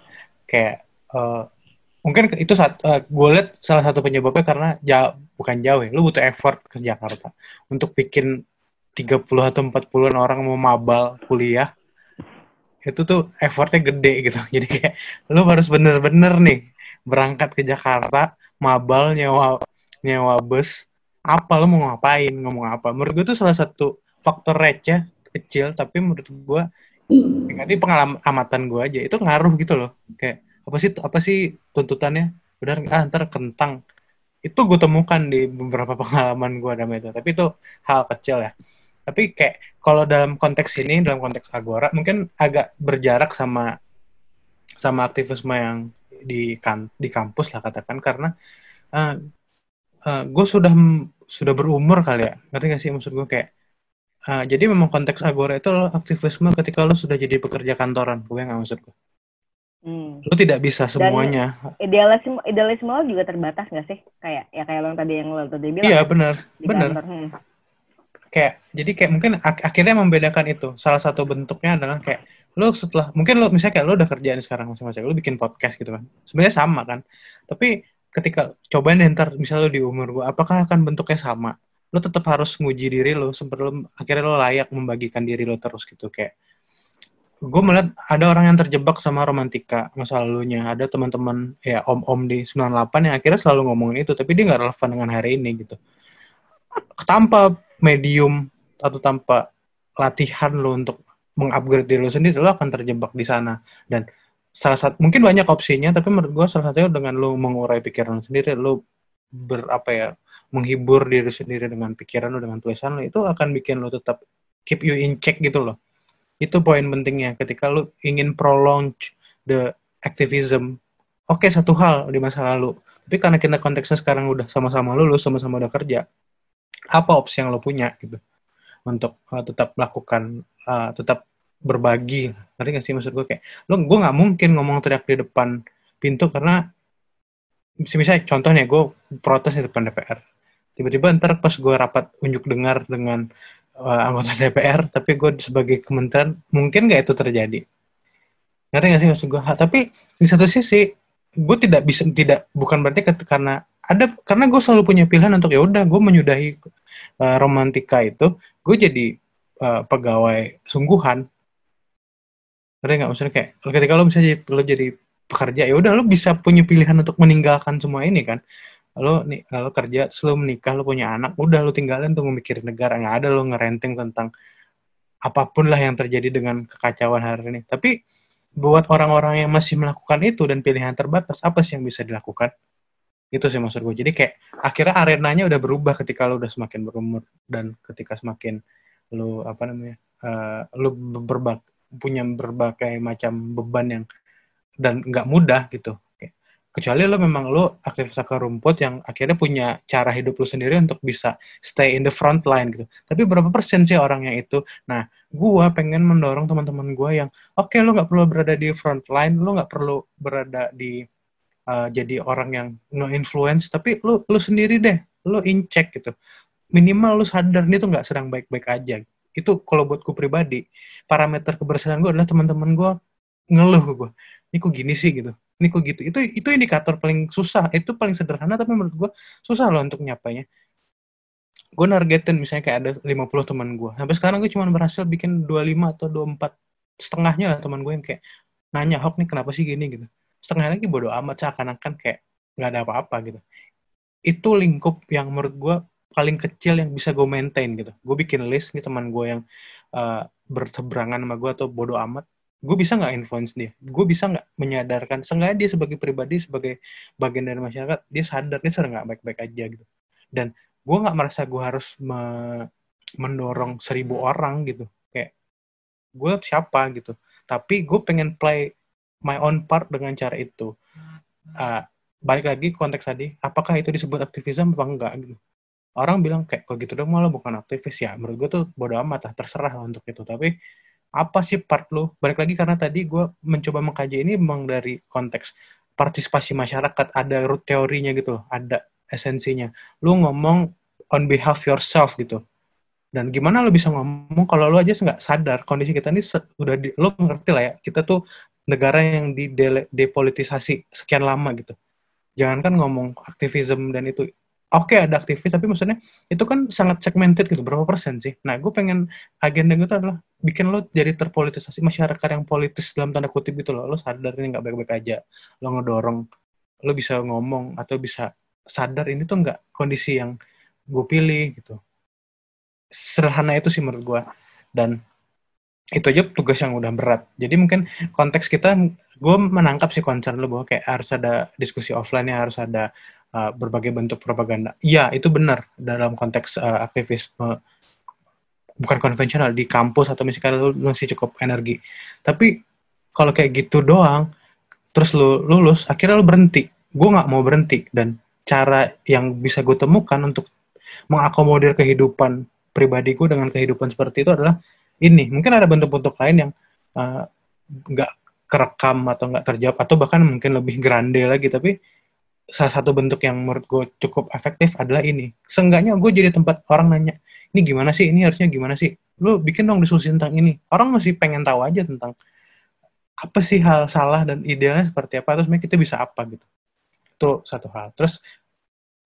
kayak uh, mungkin itu saat uh, gue lihat salah satu penyebabnya karena jauh bukan jauh ya. Lu butuh effort ke Jakarta untuk bikin 30 atau 40 orang mau mabal kuliah itu tuh effortnya gede gitu [LAUGHS] jadi kayak lu harus bener-bener nih berangkat ke Jakarta mabal nyewa nyewa bus apa lu mau ngapain ngomong apa. Menurut gue tuh salah satu faktor receh kecil tapi menurut gue ini pengalaman amatan gue aja itu ngaruh gitu loh. Kayak apa sih apa sih tuntutannya? Benar ah ntar kentang. Itu gue temukan di beberapa [LAUGHS] pengalaman gue dalam itu tapi itu hal kecil ya. Tapi kayak kalau dalam konteks ini dalam konteks agora mungkin agak berjarak sama sama aktivisme yang di kan di kampus lah katakan karena uh, uh, gue sudah sudah berumur kali ya ngerti gak sih maksud gue kayak uh, jadi memang konteks agora itu lo aktivisme ketika lo sudah jadi pekerja kantoran gue nggak maksud gue Hmm. Lo tidak bisa semuanya. Dan idealisme idealisme lo juga terbatas gak sih? Kayak ya kayak lo tadi yang lo tadi bilang. Iya benar, benar. Hmm kayak jadi kayak mungkin ak akhirnya membedakan itu salah satu bentuknya adalah kayak lo setelah mungkin lo misalnya kayak lo udah kerjaan sekarang masing-masing lo bikin podcast gitu kan sebenarnya sama kan tapi ketika cobain deh ntar misalnya di umur gua apakah akan bentuknya sama? Lo tetap harus nguji diri lo sebelum akhirnya lo layak membagikan diri lo terus gitu kayak gue melihat ada orang yang terjebak sama romantika masa lalunya. Ada teman-teman ya om-om di 98 yang akhirnya selalu ngomongin itu tapi dia nggak relevan dengan hari ini gitu. Tanpa medium atau tanpa latihan lo untuk mengupgrade diri lo sendiri lo akan terjebak di sana. Dan salah satu mungkin banyak opsinya tapi menurut gue salah satunya dengan lo mengurai pikiran lo sendiri lo berapa ya menghibur diri sendiri dengan pikiran lo dengan tulisan lo itu akan bikin lo tetap keep you in check gitu loh. Itu poin pentingnya ketika lo ingin prolong the activism. Oke okay, satu hal di masa lalu tapi karena kita konteksnya sekarang udah sama-sama lulus sama-sama udah kerja apa opsi yang lo punya gitu? Untuk uh, tetap melakukan uh, tetap berbagi. Ngerti gak sih maksud gue kayak lo gue nggak mungkin ngomong teriak di depan pintu karena misalnya contohnya gue protes di depan DPR tiba-tiba ntar pas gue rapat unjuk dengar dengan uh, anggota [LAUGHS] DPR tapi gue sebagai kementerian mungkin gak itu terjadi. Ngerti gak sih maksud gue tapi di satu sisi gue tidak bisa tidak bukan berarti karena ada karena gue selalu punya pilihan untuk ya udah gue menyudahi uh, romantika itu gue jadi uh, pegawai sungguhan ada nggak? Maksudnya kayak ketika lo bisa jadi lo jadi pekerja ya udah lo bisa punya pilihan untuk meninggalkan semua ini kan. Lo nih lo kerja selalu menikah lo punya anak udah lo tinggalin untuk memikirin negara. Nggak ada lo ngerenting tentang apa pun lah yang terjadi dengan kekacauan hari ini. Tapi buat orang-orang yang masih melakukan itu dan pilihan terbatas apa sih yang bisa dilakukan? Itu sih maksud gue jadi kayak akhirnya arenanya udah berubah ketika lo udah semakin berumur dan ketika semakin lo apa namanya uh, lo berbak punya berbagai macam beban yang dan nggak mudah gitu. Kecuali lo memang lo aktif akar rumput yang akhirnya punya cara hidup lo sendiri untuk bisa stay in the front line gitu. Tapi berapa persen sih orangnya itu? Nah gue pengen mendorong teman-teman gue yang oke okay, lo nggak perlu berada di front line lo nggak perlu berada di uh, jadi orang yang no influence tapi lu lu sendiri deh lo in check gitu. Minimal lo sadar ini tuh nggak sedang baik-baik aja itu kalau buatku pribadi parameter kebersihan gue adalah teman-teman gue ngeluh ke gue ini kok gini sih? Gitu. Ini kok gitu? Itu itu indikator paling susah itu paling sederhana tapi menurut gue susah loh untuk nyapanya gue nargetin misalnya kayak ada 50 teman gue sampai sekarang gue cuma berhasil bikin 25 atau 24 setengahnya lah teman gue yang kayak nanya Hok nih kenapa sih gini? Gitu. Setengah lagi bodo amat seakan-akan kayak nggak ada apa-apa gitu. Itu lingkup yang menurut gue paling kecil yang bisa gue maintain gitu. Gue bikin list nih teman gue yang uh, berseberangan sama gue atau bodo amat. Gue bisa nggak influence dia? Gue bisa nggak menyadarkan? Seenggaknya dia sebagai pribadi sebagai bagian dari masyarakat dia sadar dia sedang nggak baik-baik aja gitu. Dan gue nggak merasa gue harus me mendorong seribu orang gitu. Kayak gue siapa gitu. Tapi gue pengen play my own part dengan cara itu. Uh, balik lagi konteks tadi apakah itu disebut aktivisme apa enggak gitu orang bilang kayak kok gitu dong malah bukan aktivis. Ya menurut gue tuh bodo amat lah terserah untuk itu. Tapi apa sih part lo? Balik lagi karena tadi gue mencoba mengkaji ini memang dari konteks partisipasi masyarakat ada root teorinya gitu loh ada esensinya. Lu ngomong on behalf yourself gitu. Dan gimana lo bisa ngomong kalau lo aja nggak sadar kondisi kita ini udah di, lo ngerti lah ya kita tuh negara yang di depolitisasi sekian lama gitu. Jangan kan ngomong aktivisme dan itu oke okay, ada aktivis tapi maksudnya itu kan sangat segmented gitu berapa persen sih? Nah gue pengen agenda itu adalah bikin lo jadi terpolitisasi masyarakat yang politis dalam tanda kutip gitu loh. Lo sadar ini nggak baik-baik aja lo ngedorong lo bisa ngomong atau bisa sadar ini tuh nggak kondisi yang gue pilih gitu. Sederhana itu sih menurut gue dan itu aja tugas yang udah berat. Jadi mungkin konteks kita gue menangkap sih concern lo bahwa kayak harus ada diskusi offline ya harus ada uh, berbagai bentuk propaganda. Iya, itu benar dalam konteks uh, aktivisme bukan konvensional di kampus atau misalkan lu masih cukup energi. Tapi kalau kayak gitu doang, terus lu lulus, akhirnya lu berhenti. Gue nggak mau berhenti dan cara yang bisa gue temukan untuk mengakomodir kehidupan pribadi gue dengan kehidupan seperti itu adalah ini. Mungkin ada bentuk-bentuk lain yang uh, nggak uh, kerekam atau nggak terjawab atau bahkan mungkin lebih grande lagi tapi salah satu bentuk yang menurut gue cukup efektif adalah ini. Seenggaknya gue jadi tempat orang nanya, ini gimana sih, ini harusnya gimana sih? Lu bikin dong diskusi tentang ini. Orang masih pengen tahu aja tentang apa sih hal salah dan idealnya seperti apa, terus kita bisa apa gitu. Itu satu hal. Terus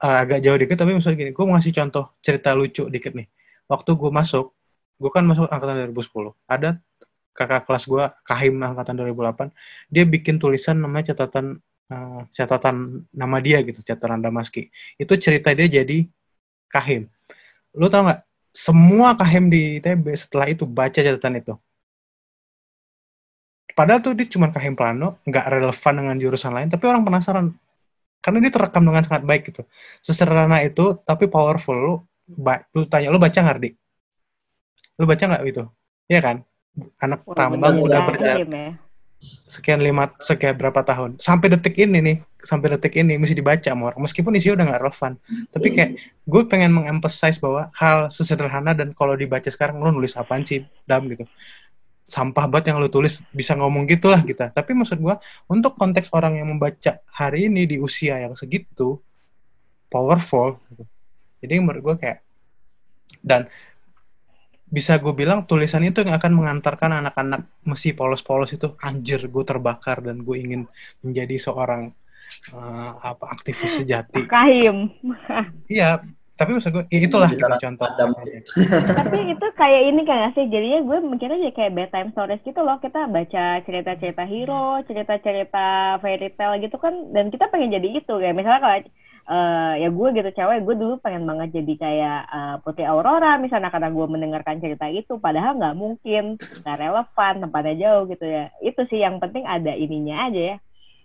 uh, agak jauh dikit, tapi misalnya gini, gue mau ngasih contoh cerita lucu dikit nih. Waktu gue masuk, gue kan masuk angkatan 2010. Ada kakak kelas gue, Kahim angkatan 2008, dia bikin tulisan namanya catatan uh, catatan nama dia gitu, catatan Damaski. Itu cerita dia jadi kahim. Lu tau nggak? Semua kahim di ITB setelah itu baca catatan itu. Padahal tuh dia cuma kahim plano, nggak relevan dengan jurusan lain, tapi orang penasaran. Karena dia terekam dengan sangat baik gitu. Sesederhana itu, tapi powerful. Lu, lu tanya, lu baca nggak, Dik? Lu baca nggak itu? Iya kan? Anak tambang udah berjalan. Ya? Sekian lima sekian berapa tahun. Sampai detik ini nih sampai detik ini mesti dibaca sama orang meskipun isi udah nggak relevan. Tapi kayak gue pengen mengemphasize bahwa hal sesederhana dan kalau dibaca sekarang lo nulis apa sih dam gitu. Sampah banget yang lo tulis bisa ngomong gitulah kita tapi maksud gue untuk konteks orang yang membaca hari ini di usia yang segitu powerful gitu. jadi menurut gue kayak dan bisa gue bilang tulisan itu yang akan mengantarkan anak-anak mesti polos-polos itu anjir gue terbakar dan gue ingin menjadi seorang uh, apa aktivis sejati. Kahim. Iya, tapi maksud gue ya itulah gitu contoh. tapi itu kayak ini kan sih jadinya gue mikirnya jadi kayak bedtime stories gitu loh kita baca cerita-cerita hero, cerita-cerita fairy tale gitu kan dan kita pengen jadi itu kayak misalnya kalau uh, ya gue gitu cewek gue dulu pengen banget jadi kayak uh, Putri Aurora misalnya karena gue mendengarkan cerita itu padahal nggak mungkin nggak relevan tempatnya jauh gitu ya itu sih yang penting ada ininya aja ya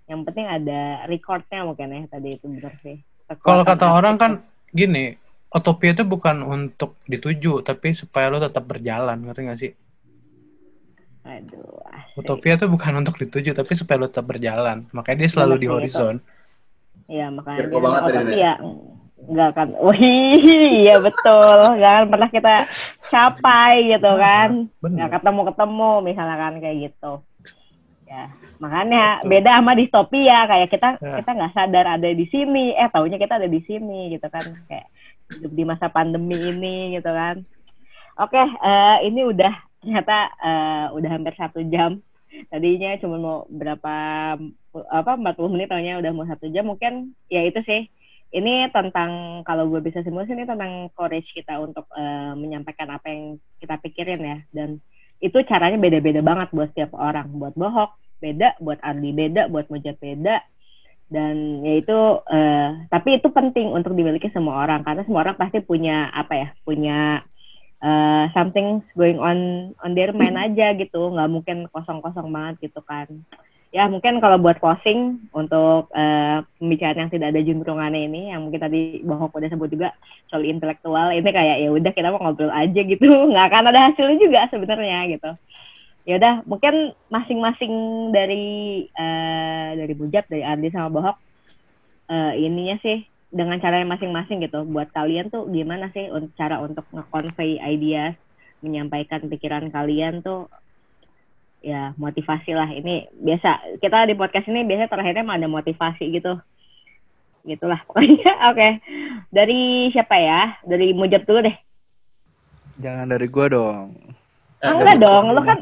yang penting ada recordnya mungkin ya tadi itu benar sih kalau kata orang kan gini utopia itu bukan untuk dituju tapi supaya lo tetap berjalan ngerti gak sih Aduh, asik. Utopia itu bukan untuk dituju tapi supaya lo tetap berjalan. Makanya dia selalu di horizon. Itu Iya makanya dia banget tadi ya nggak kan. [LAUGHS] Wih iya betul. Nggak akan pernah kita capai gitu kan. nggak ketemu ketemu misalnya kan kayak gitu. Ya makanya betul. beda sama distopia. Kayak kita ya. kita nggak sadar ada di sini. Eh taunya kita ada di sini gitu kan. Kayak hidup di masa pandemi ini gitu kan. Oke, uh, ini udah ternyata uh, udah hampir satu jam. Tadinya cuma mau berapa apa 40 menit tanya udah mau satu jam mungkin ya itu sih. Ini tentang kalau gue bisa simulasi ini tentang courage kita untuk uh, menyampaikan apa yang kita pikirin ya. Dan itu caranya beda-beda banget buat setiap orang. Buat bohok beda. Buat Ardi beda. Buat Mojat beda. Dan ya itu uh, tapi itu penting untuk dimiliki semua orang. Karena semua orang pasti punya apa ya punya uh, something going on on their mind [CLEARS THROAT] aja gitu. Nggak mungkin kosong-kosong banget gitu kan ya mungkin kalau buat closing untuk uh, pembicaraan yang tidak ada juntrungannya ini yang mungkin tadi Bohok udah sebut juga soal intelektual ini kayak ya udah kita mau ngobrol aja gitu. [LAUGHS] Nggak akan ada hasilnya juga sebenarnya gitu. Ya udah mungkin masing-masing dari uh, dari Bujat dari Ardi sama Bohok uh, ininya sih dengan cara masing-masing gitu. Buat kalian tuh gimana sih cara untuk nge-convey ideas menyampaikan pikiran kalian tuh ya motivasi lah. Ini biasa kita di podcast ini biasanya terakhirnya ada motivasi gitu. Gitulah pokoknya. [LAUGHS] Oke. Okay. dari siapa ya? Dari Mujab dulu deh. Jangan dari gua dong. Eh, enggak dong, lo kan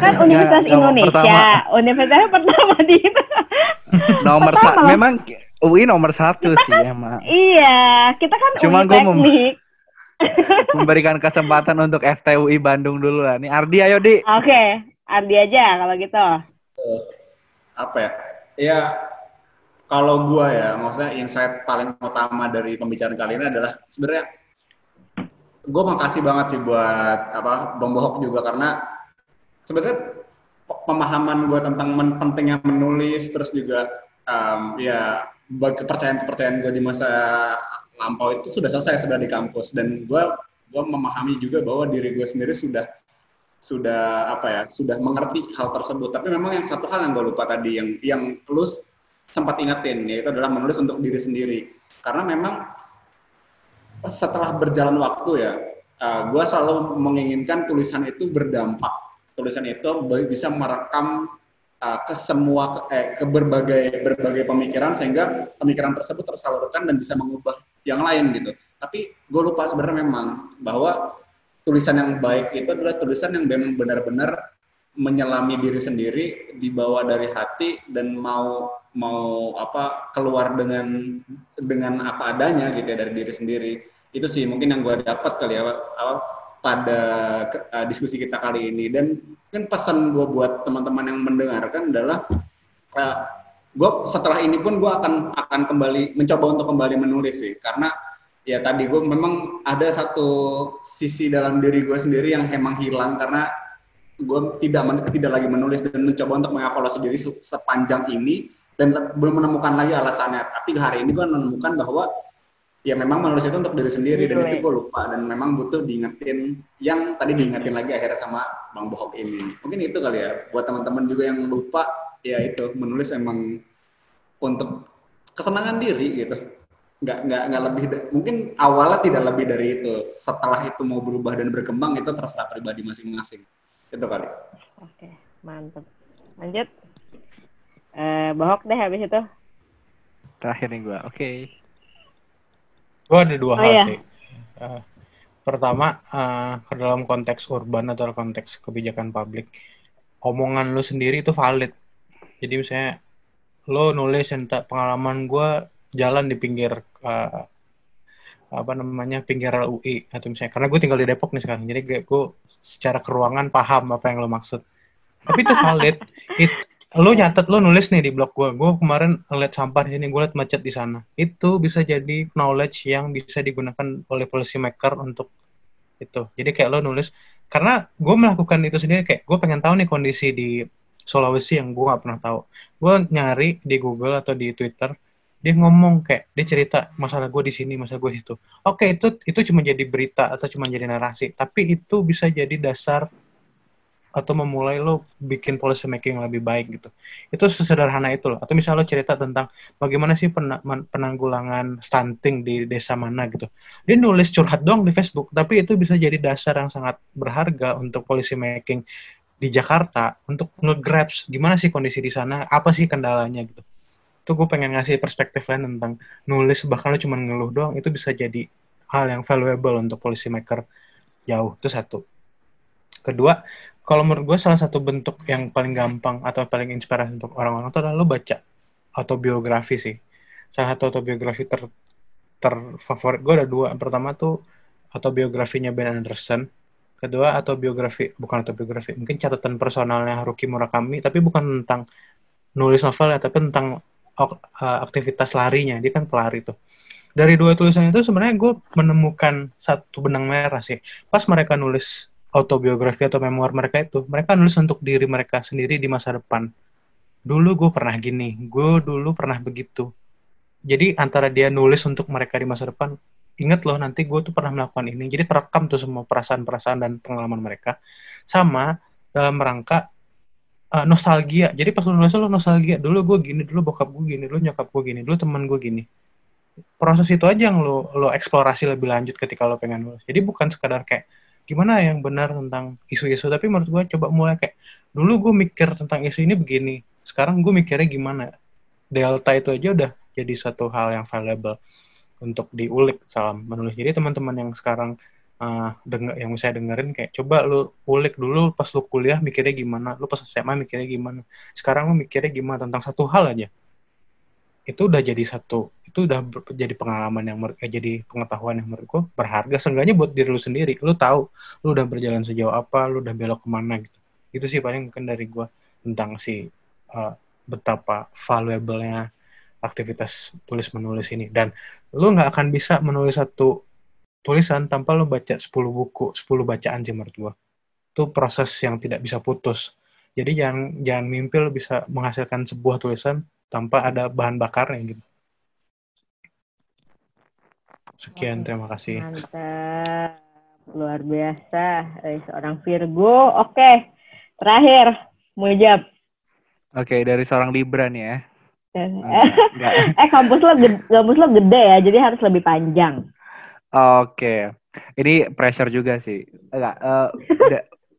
kan Universitas ya, Indonesia, pertama. universitasnya pertama di [LAUGHS] nomor satu, memang UI nomor satu kita sih kan, emang. Iya, kita kan Cuma mem memberikan kesempatan untuk FTUI Bandung dulu lah. Nih Ardi, ayo di. Oke, okay. Ardi aja kalau gitu. Apa ya? Ya, kalau gue ya, maksudnya insight paling utama dari pembicaraan kali ini adalah sebenarnya gue makasih banget sih buat apa Bang Bohok juga karena sebenarnya pemahaman gue tentang men pentingnya menulis terus juga um, ya kepercayaan-kepercayaan gue di masa lampau itu sudah selesai sudah di kampus. Dan gue gue memahami juga bahwa diri gue sendiri sudah sudah apa ya sudah mengerti hal tersebut. Tapi memang yang satu hal yang gue lupa tadi yang yang lu sempat ingetin yaitu adalah menulis untuk diri sendiri. Karena memang setelah berjalan waktu ya, uh, eh, gue selalu menginginkan tulisan itu berdampak. Tulisan itu bisa merekam uh, ke semua eh, ke berbagai berbagai pemikiran sehingga pemikiran tersebut tersalurkan dan bisa mengubah yang lain gitu. Tapi gue lupa sebenarnya memang bahwa tulisan yang baik itu adalah tulisan yang memang benar-benar menyelami diri sendiri, dibawa dari hati dan mau mau apa keluar dengan dengan apa adanya gitu ya dari diri sendiri itu sih mungkin yang gue dapat kali ya pada uh, diskusi kita kali ini dan kan pesan gue buat teman-teman yang mendengarkan adalah uh, gue setelah ini pun gue akan akan kembali mencoba untuk kembali menulis sih. Karena ya tadi gue memang ada satu sisi dalam diri gue sendiri yang emang hilang karena gue tidak tidak lagi menulis dan mencoba untuk mengevaluasi diri sepanjang ini dan belum menemukan lagi alasannya. Tapi hari ini gue menemukan bahwa ya memang menulis itu untuk diri sendiri dan itu gue lupa dan memang butuh diingetin yang tadi diingetin lagi akhirnya sama bang Bohok ini. Mungkin itu kali ya buat teman-teman juga yang lupa ya itu menulis emang untuk kesenangan diri gitu nggak nggak nggak lebih mungkin awalnya tidak lebih dari itu setelah itu mau berubah dan berkembang itu terserah pribadi masing-masing itu kali oke mantap lanjut eh bohok deh habis itu terakhir nih gue oke okay. Gue ada dua oh, hal iya. sih. Uh, pertama, uh, ke dalam konteks urban atau konteks kebijakan publik, omongan lu sendiri itu valid. Jadi misalnya, lo nulis tentang pengalaman gue jalan di pinggir uh, apa namanya pinggir UI atau misalnya karena gue tinggal di Depok nih sekarang jadi gue secara keruangan paham apa yang lo maksud. Tapi itu valid. [LAUGHS] It, lu nyatet lu nulis nih di blog gue gue kemarin ngeliat sampah di sini gue liat macet di sana. Itu bisa jadi knowledge yang bisa digunakan oleh policy maker untuk itu. Jadi kayak lo nulis karena gue melakukan itu sendiri kayak gue pengen tahu nih kondisi di Sulawesi yang gue gak pernah tahu gue nyari di Google atau di Twitter dia ngomong kayak dia cerita masalah gue di sini masalah gue itu oke itu itu cuma jadi berita atau cuma jadi narasi tapi itu bisa jadi dasar atau memulai lo bikin policy making yang lebih baik gitu. Itu sesederhana itu loh. Atau misalnya lo cerita tentang bagaimana sih penanggulangan stunting di desa mana gitu. Dia nulis curhat doang di Facebook, tapi itu bisa jadi dasar yang sangat berharga untuk policy making di Jakarta untuk nge-grabs gimana sih kondisi di sana, apa sih kendalanya gitu. Itu gue pengen ngasih perspektif lain tentang nulis bahkan lo cuma ngeluh doang itu bisa jadi hal yang valuable untuk policy maker jauh. Itu satu. Kedua kalau menurut gue salah satu bentuk yang paling gampang atau paling inspirasi untuk orang-orang itu adalah lo baca autobiografi sih. Salah satu autobiografi ter terfavorit gue ada dua. Pertama tuh autobiografinya Ben Anderson kedua autobiografi bukan autobiografi mungkin catatan personalnya Haruki Murakami tapi bukan tentang nulis novel ya tapi tentang uh, aktivitas larinya dia kan pelari tuh dari dua tulisan itu sebenarnya gue menemukan satu benang merah sih. Pas mereka nulis autobiografi atau memoir mereka itu, mereka nulis untuk diri mereka sendiri di masa depan. Dulu gue pernah gini, gue dulu pernah begitu. Jadi antara dia nulis untuk mereka di masa depan, inget loh nanti gue tuh pernah melakukan ini. Jadi terekam tuh semua perasaan-perasaan dan pengalaman mereka. Sama dalam rangka uh, nostalgia. Jadi pas lu nulis nostalgia. Dulu gue gini, dulu bokap gue gini, dulu nyokap gue gini, dulu teman gue gini proses itu aja yang lo lo eksplorasi lebih lanjut ketika lo pengen nulis jadi bukan sekadar kayak gimana yang benar tentang isu-isu tapi menurut gue coba mulai kayak dulu gue mikir tentang isu ini begini sekarang gue mikirnya gimana delta itu aja udah jadi satu hal yang valuable untuk diulik salam menulis. Jadi teman-teman yang sekarang uh, denger yang saya dengerin kayak coba lu ulik dulu pas lu kuliah mikirnya gimana lu pas SMA mikirnya gimana. Sekarang lu mikirnya gimana tentang satu hal aja. Itu udah jadi satu itu udah jadi pengalaman yang eh, jadi pengetahuan yang menurutku berharga. Seenggaknya buat diri lu sendiri lu tahu lu udah berjalan sejauh apa lu udah belok ke mana gitu. Itu sih paling mungkin dari gue tentang si uh, betapa valuable-nya aktivitas tulis menulis ini dan lu nggak akan bisa menulis satu tulisan tanpa lu baca 10 buku 10 bacaan sih menurut gue itu proses yang tidak bisa putus jadi jangan jangan mimpi lu bisa menghasilkan sebuah tulisan tanpa ada bahan bakarnya gitu. Sekian, terima kasih. Mantap. Luar biasa. Dari seorang Virgo. Oke. Terakhir, Mujab. Oke, dari seorang Libra nih ya. [LAUGHS] eh, kampus lo, gede, kampus lo gede ya, jadi harus lebih panjang. Oke. Ini pressure juga sih. Enggak, uh,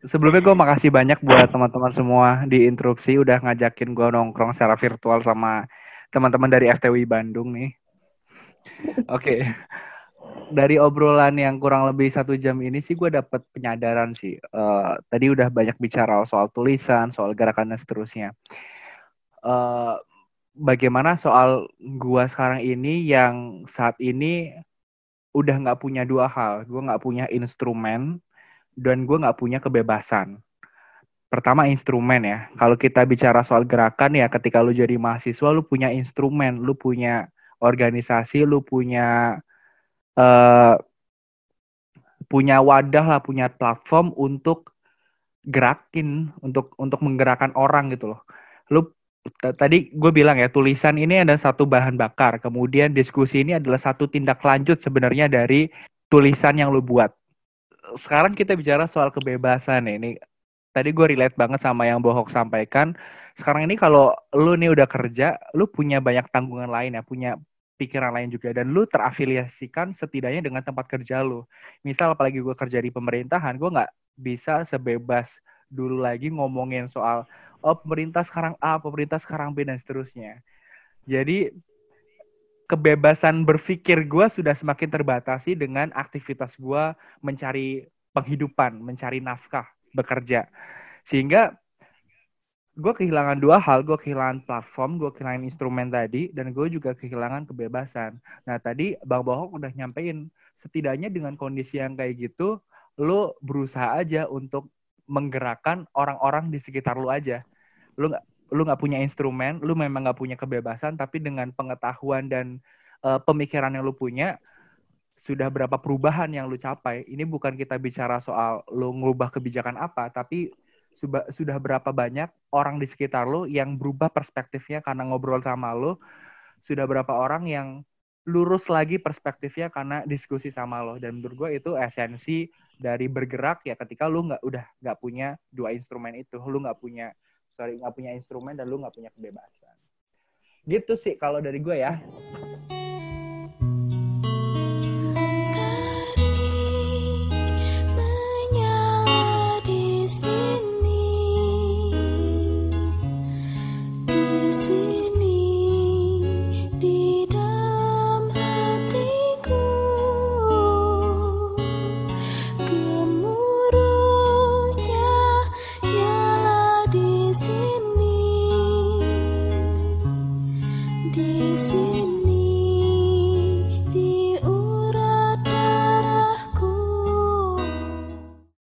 sebelumnya gue makasih banyak buat teman-teman semua di interupsi udah ngajakin gue nongkrong secara virtual sama teman-teman dari FTW Bandung nih. Oke. Okay. Dari obrolan yang kurang lebih satu jam ini sih gue dapet penyadaran sih. Uh, tadi udah banyak bicara soal tulisan, soal gerakan dan seterusnya. Uh, bagaimana soal gue sekarang ini yang saat ini udah nggak punya dua hal. Gue nggak punya instrumen dan gue nggak punya kebebasan. Pertama instrumen ya. Kalau kita bicara soal gerakan ya, ketika lu jadi mahasiswa, lu punya instrumen, lu punya organisasi, lu punya uh, punya wadah lah, punya platform untuk gerakin, untuk untuk menggerakkan orang gitu loh. Lu tadi gue bilang ya tulisan ini ada satu bahan bakar, kemudian diskusi ini adalah satu tindak lanjut sebenarnya dari tulisan yang lu buat sekarang kita bicara soal kebebasan nih. Ini tadi gue relate banget sama yang Bohok sampaikan. Sekarang ini kalau lu nih udah kerja, lu punya banyak tanggungan lain ya, punya pikiran lain juga dan lu terafiliasikan setidaknya dengan tempat kerja lu. Misal apalagi gue kerja di pemerintahan, gue nggak bisa sebebas dulu lagi ngomongin soal oh pemerintah sekarang A, pemerintah sekarang B dan seterusnya. Jadi kebebasan berpikir gue sudah semakin terbatasi dengan aktivitas gue mencari penghidupan, mencari nafkah, bekerja. Sehingga gue kehilangan dua hal, gue kehilangan platform, gue kehilangan instrumen tadi, dan gue juga kehilangan kebebasan. Nah tadi Bang Bohong udah nyampein, setidaknya dengan kondisi yang kayak gitu, lo berusaha aja untuk menggerakkan orang-orang di sekitar lo aja. Lo nggak lu nggak punya instrumen, lu memang nggak punya kebebasan, tapi dengan pengetahuan dan uh, pemikiran yang lu punya, sudah berapa perubahan yang lu capai. Ini bukan kita bicara soal lu ngubah kebijakan apa, tapi sudah, sudah berapa banyak orang di sekitar lu yang berubah perspektifnya karena ngobrol sama lu, sudah berapa orang yang lurus lagi perspektifnya karena diskusi sama lo dan menurut gue itu esensi dari bergerak ya ketika lu nggak udah nggak punya dua instrumen itu. Lu nggak punya sorry nggak punya instrumen dan lu nggak punya kebebasan. Gitu sih kalau dari gue ya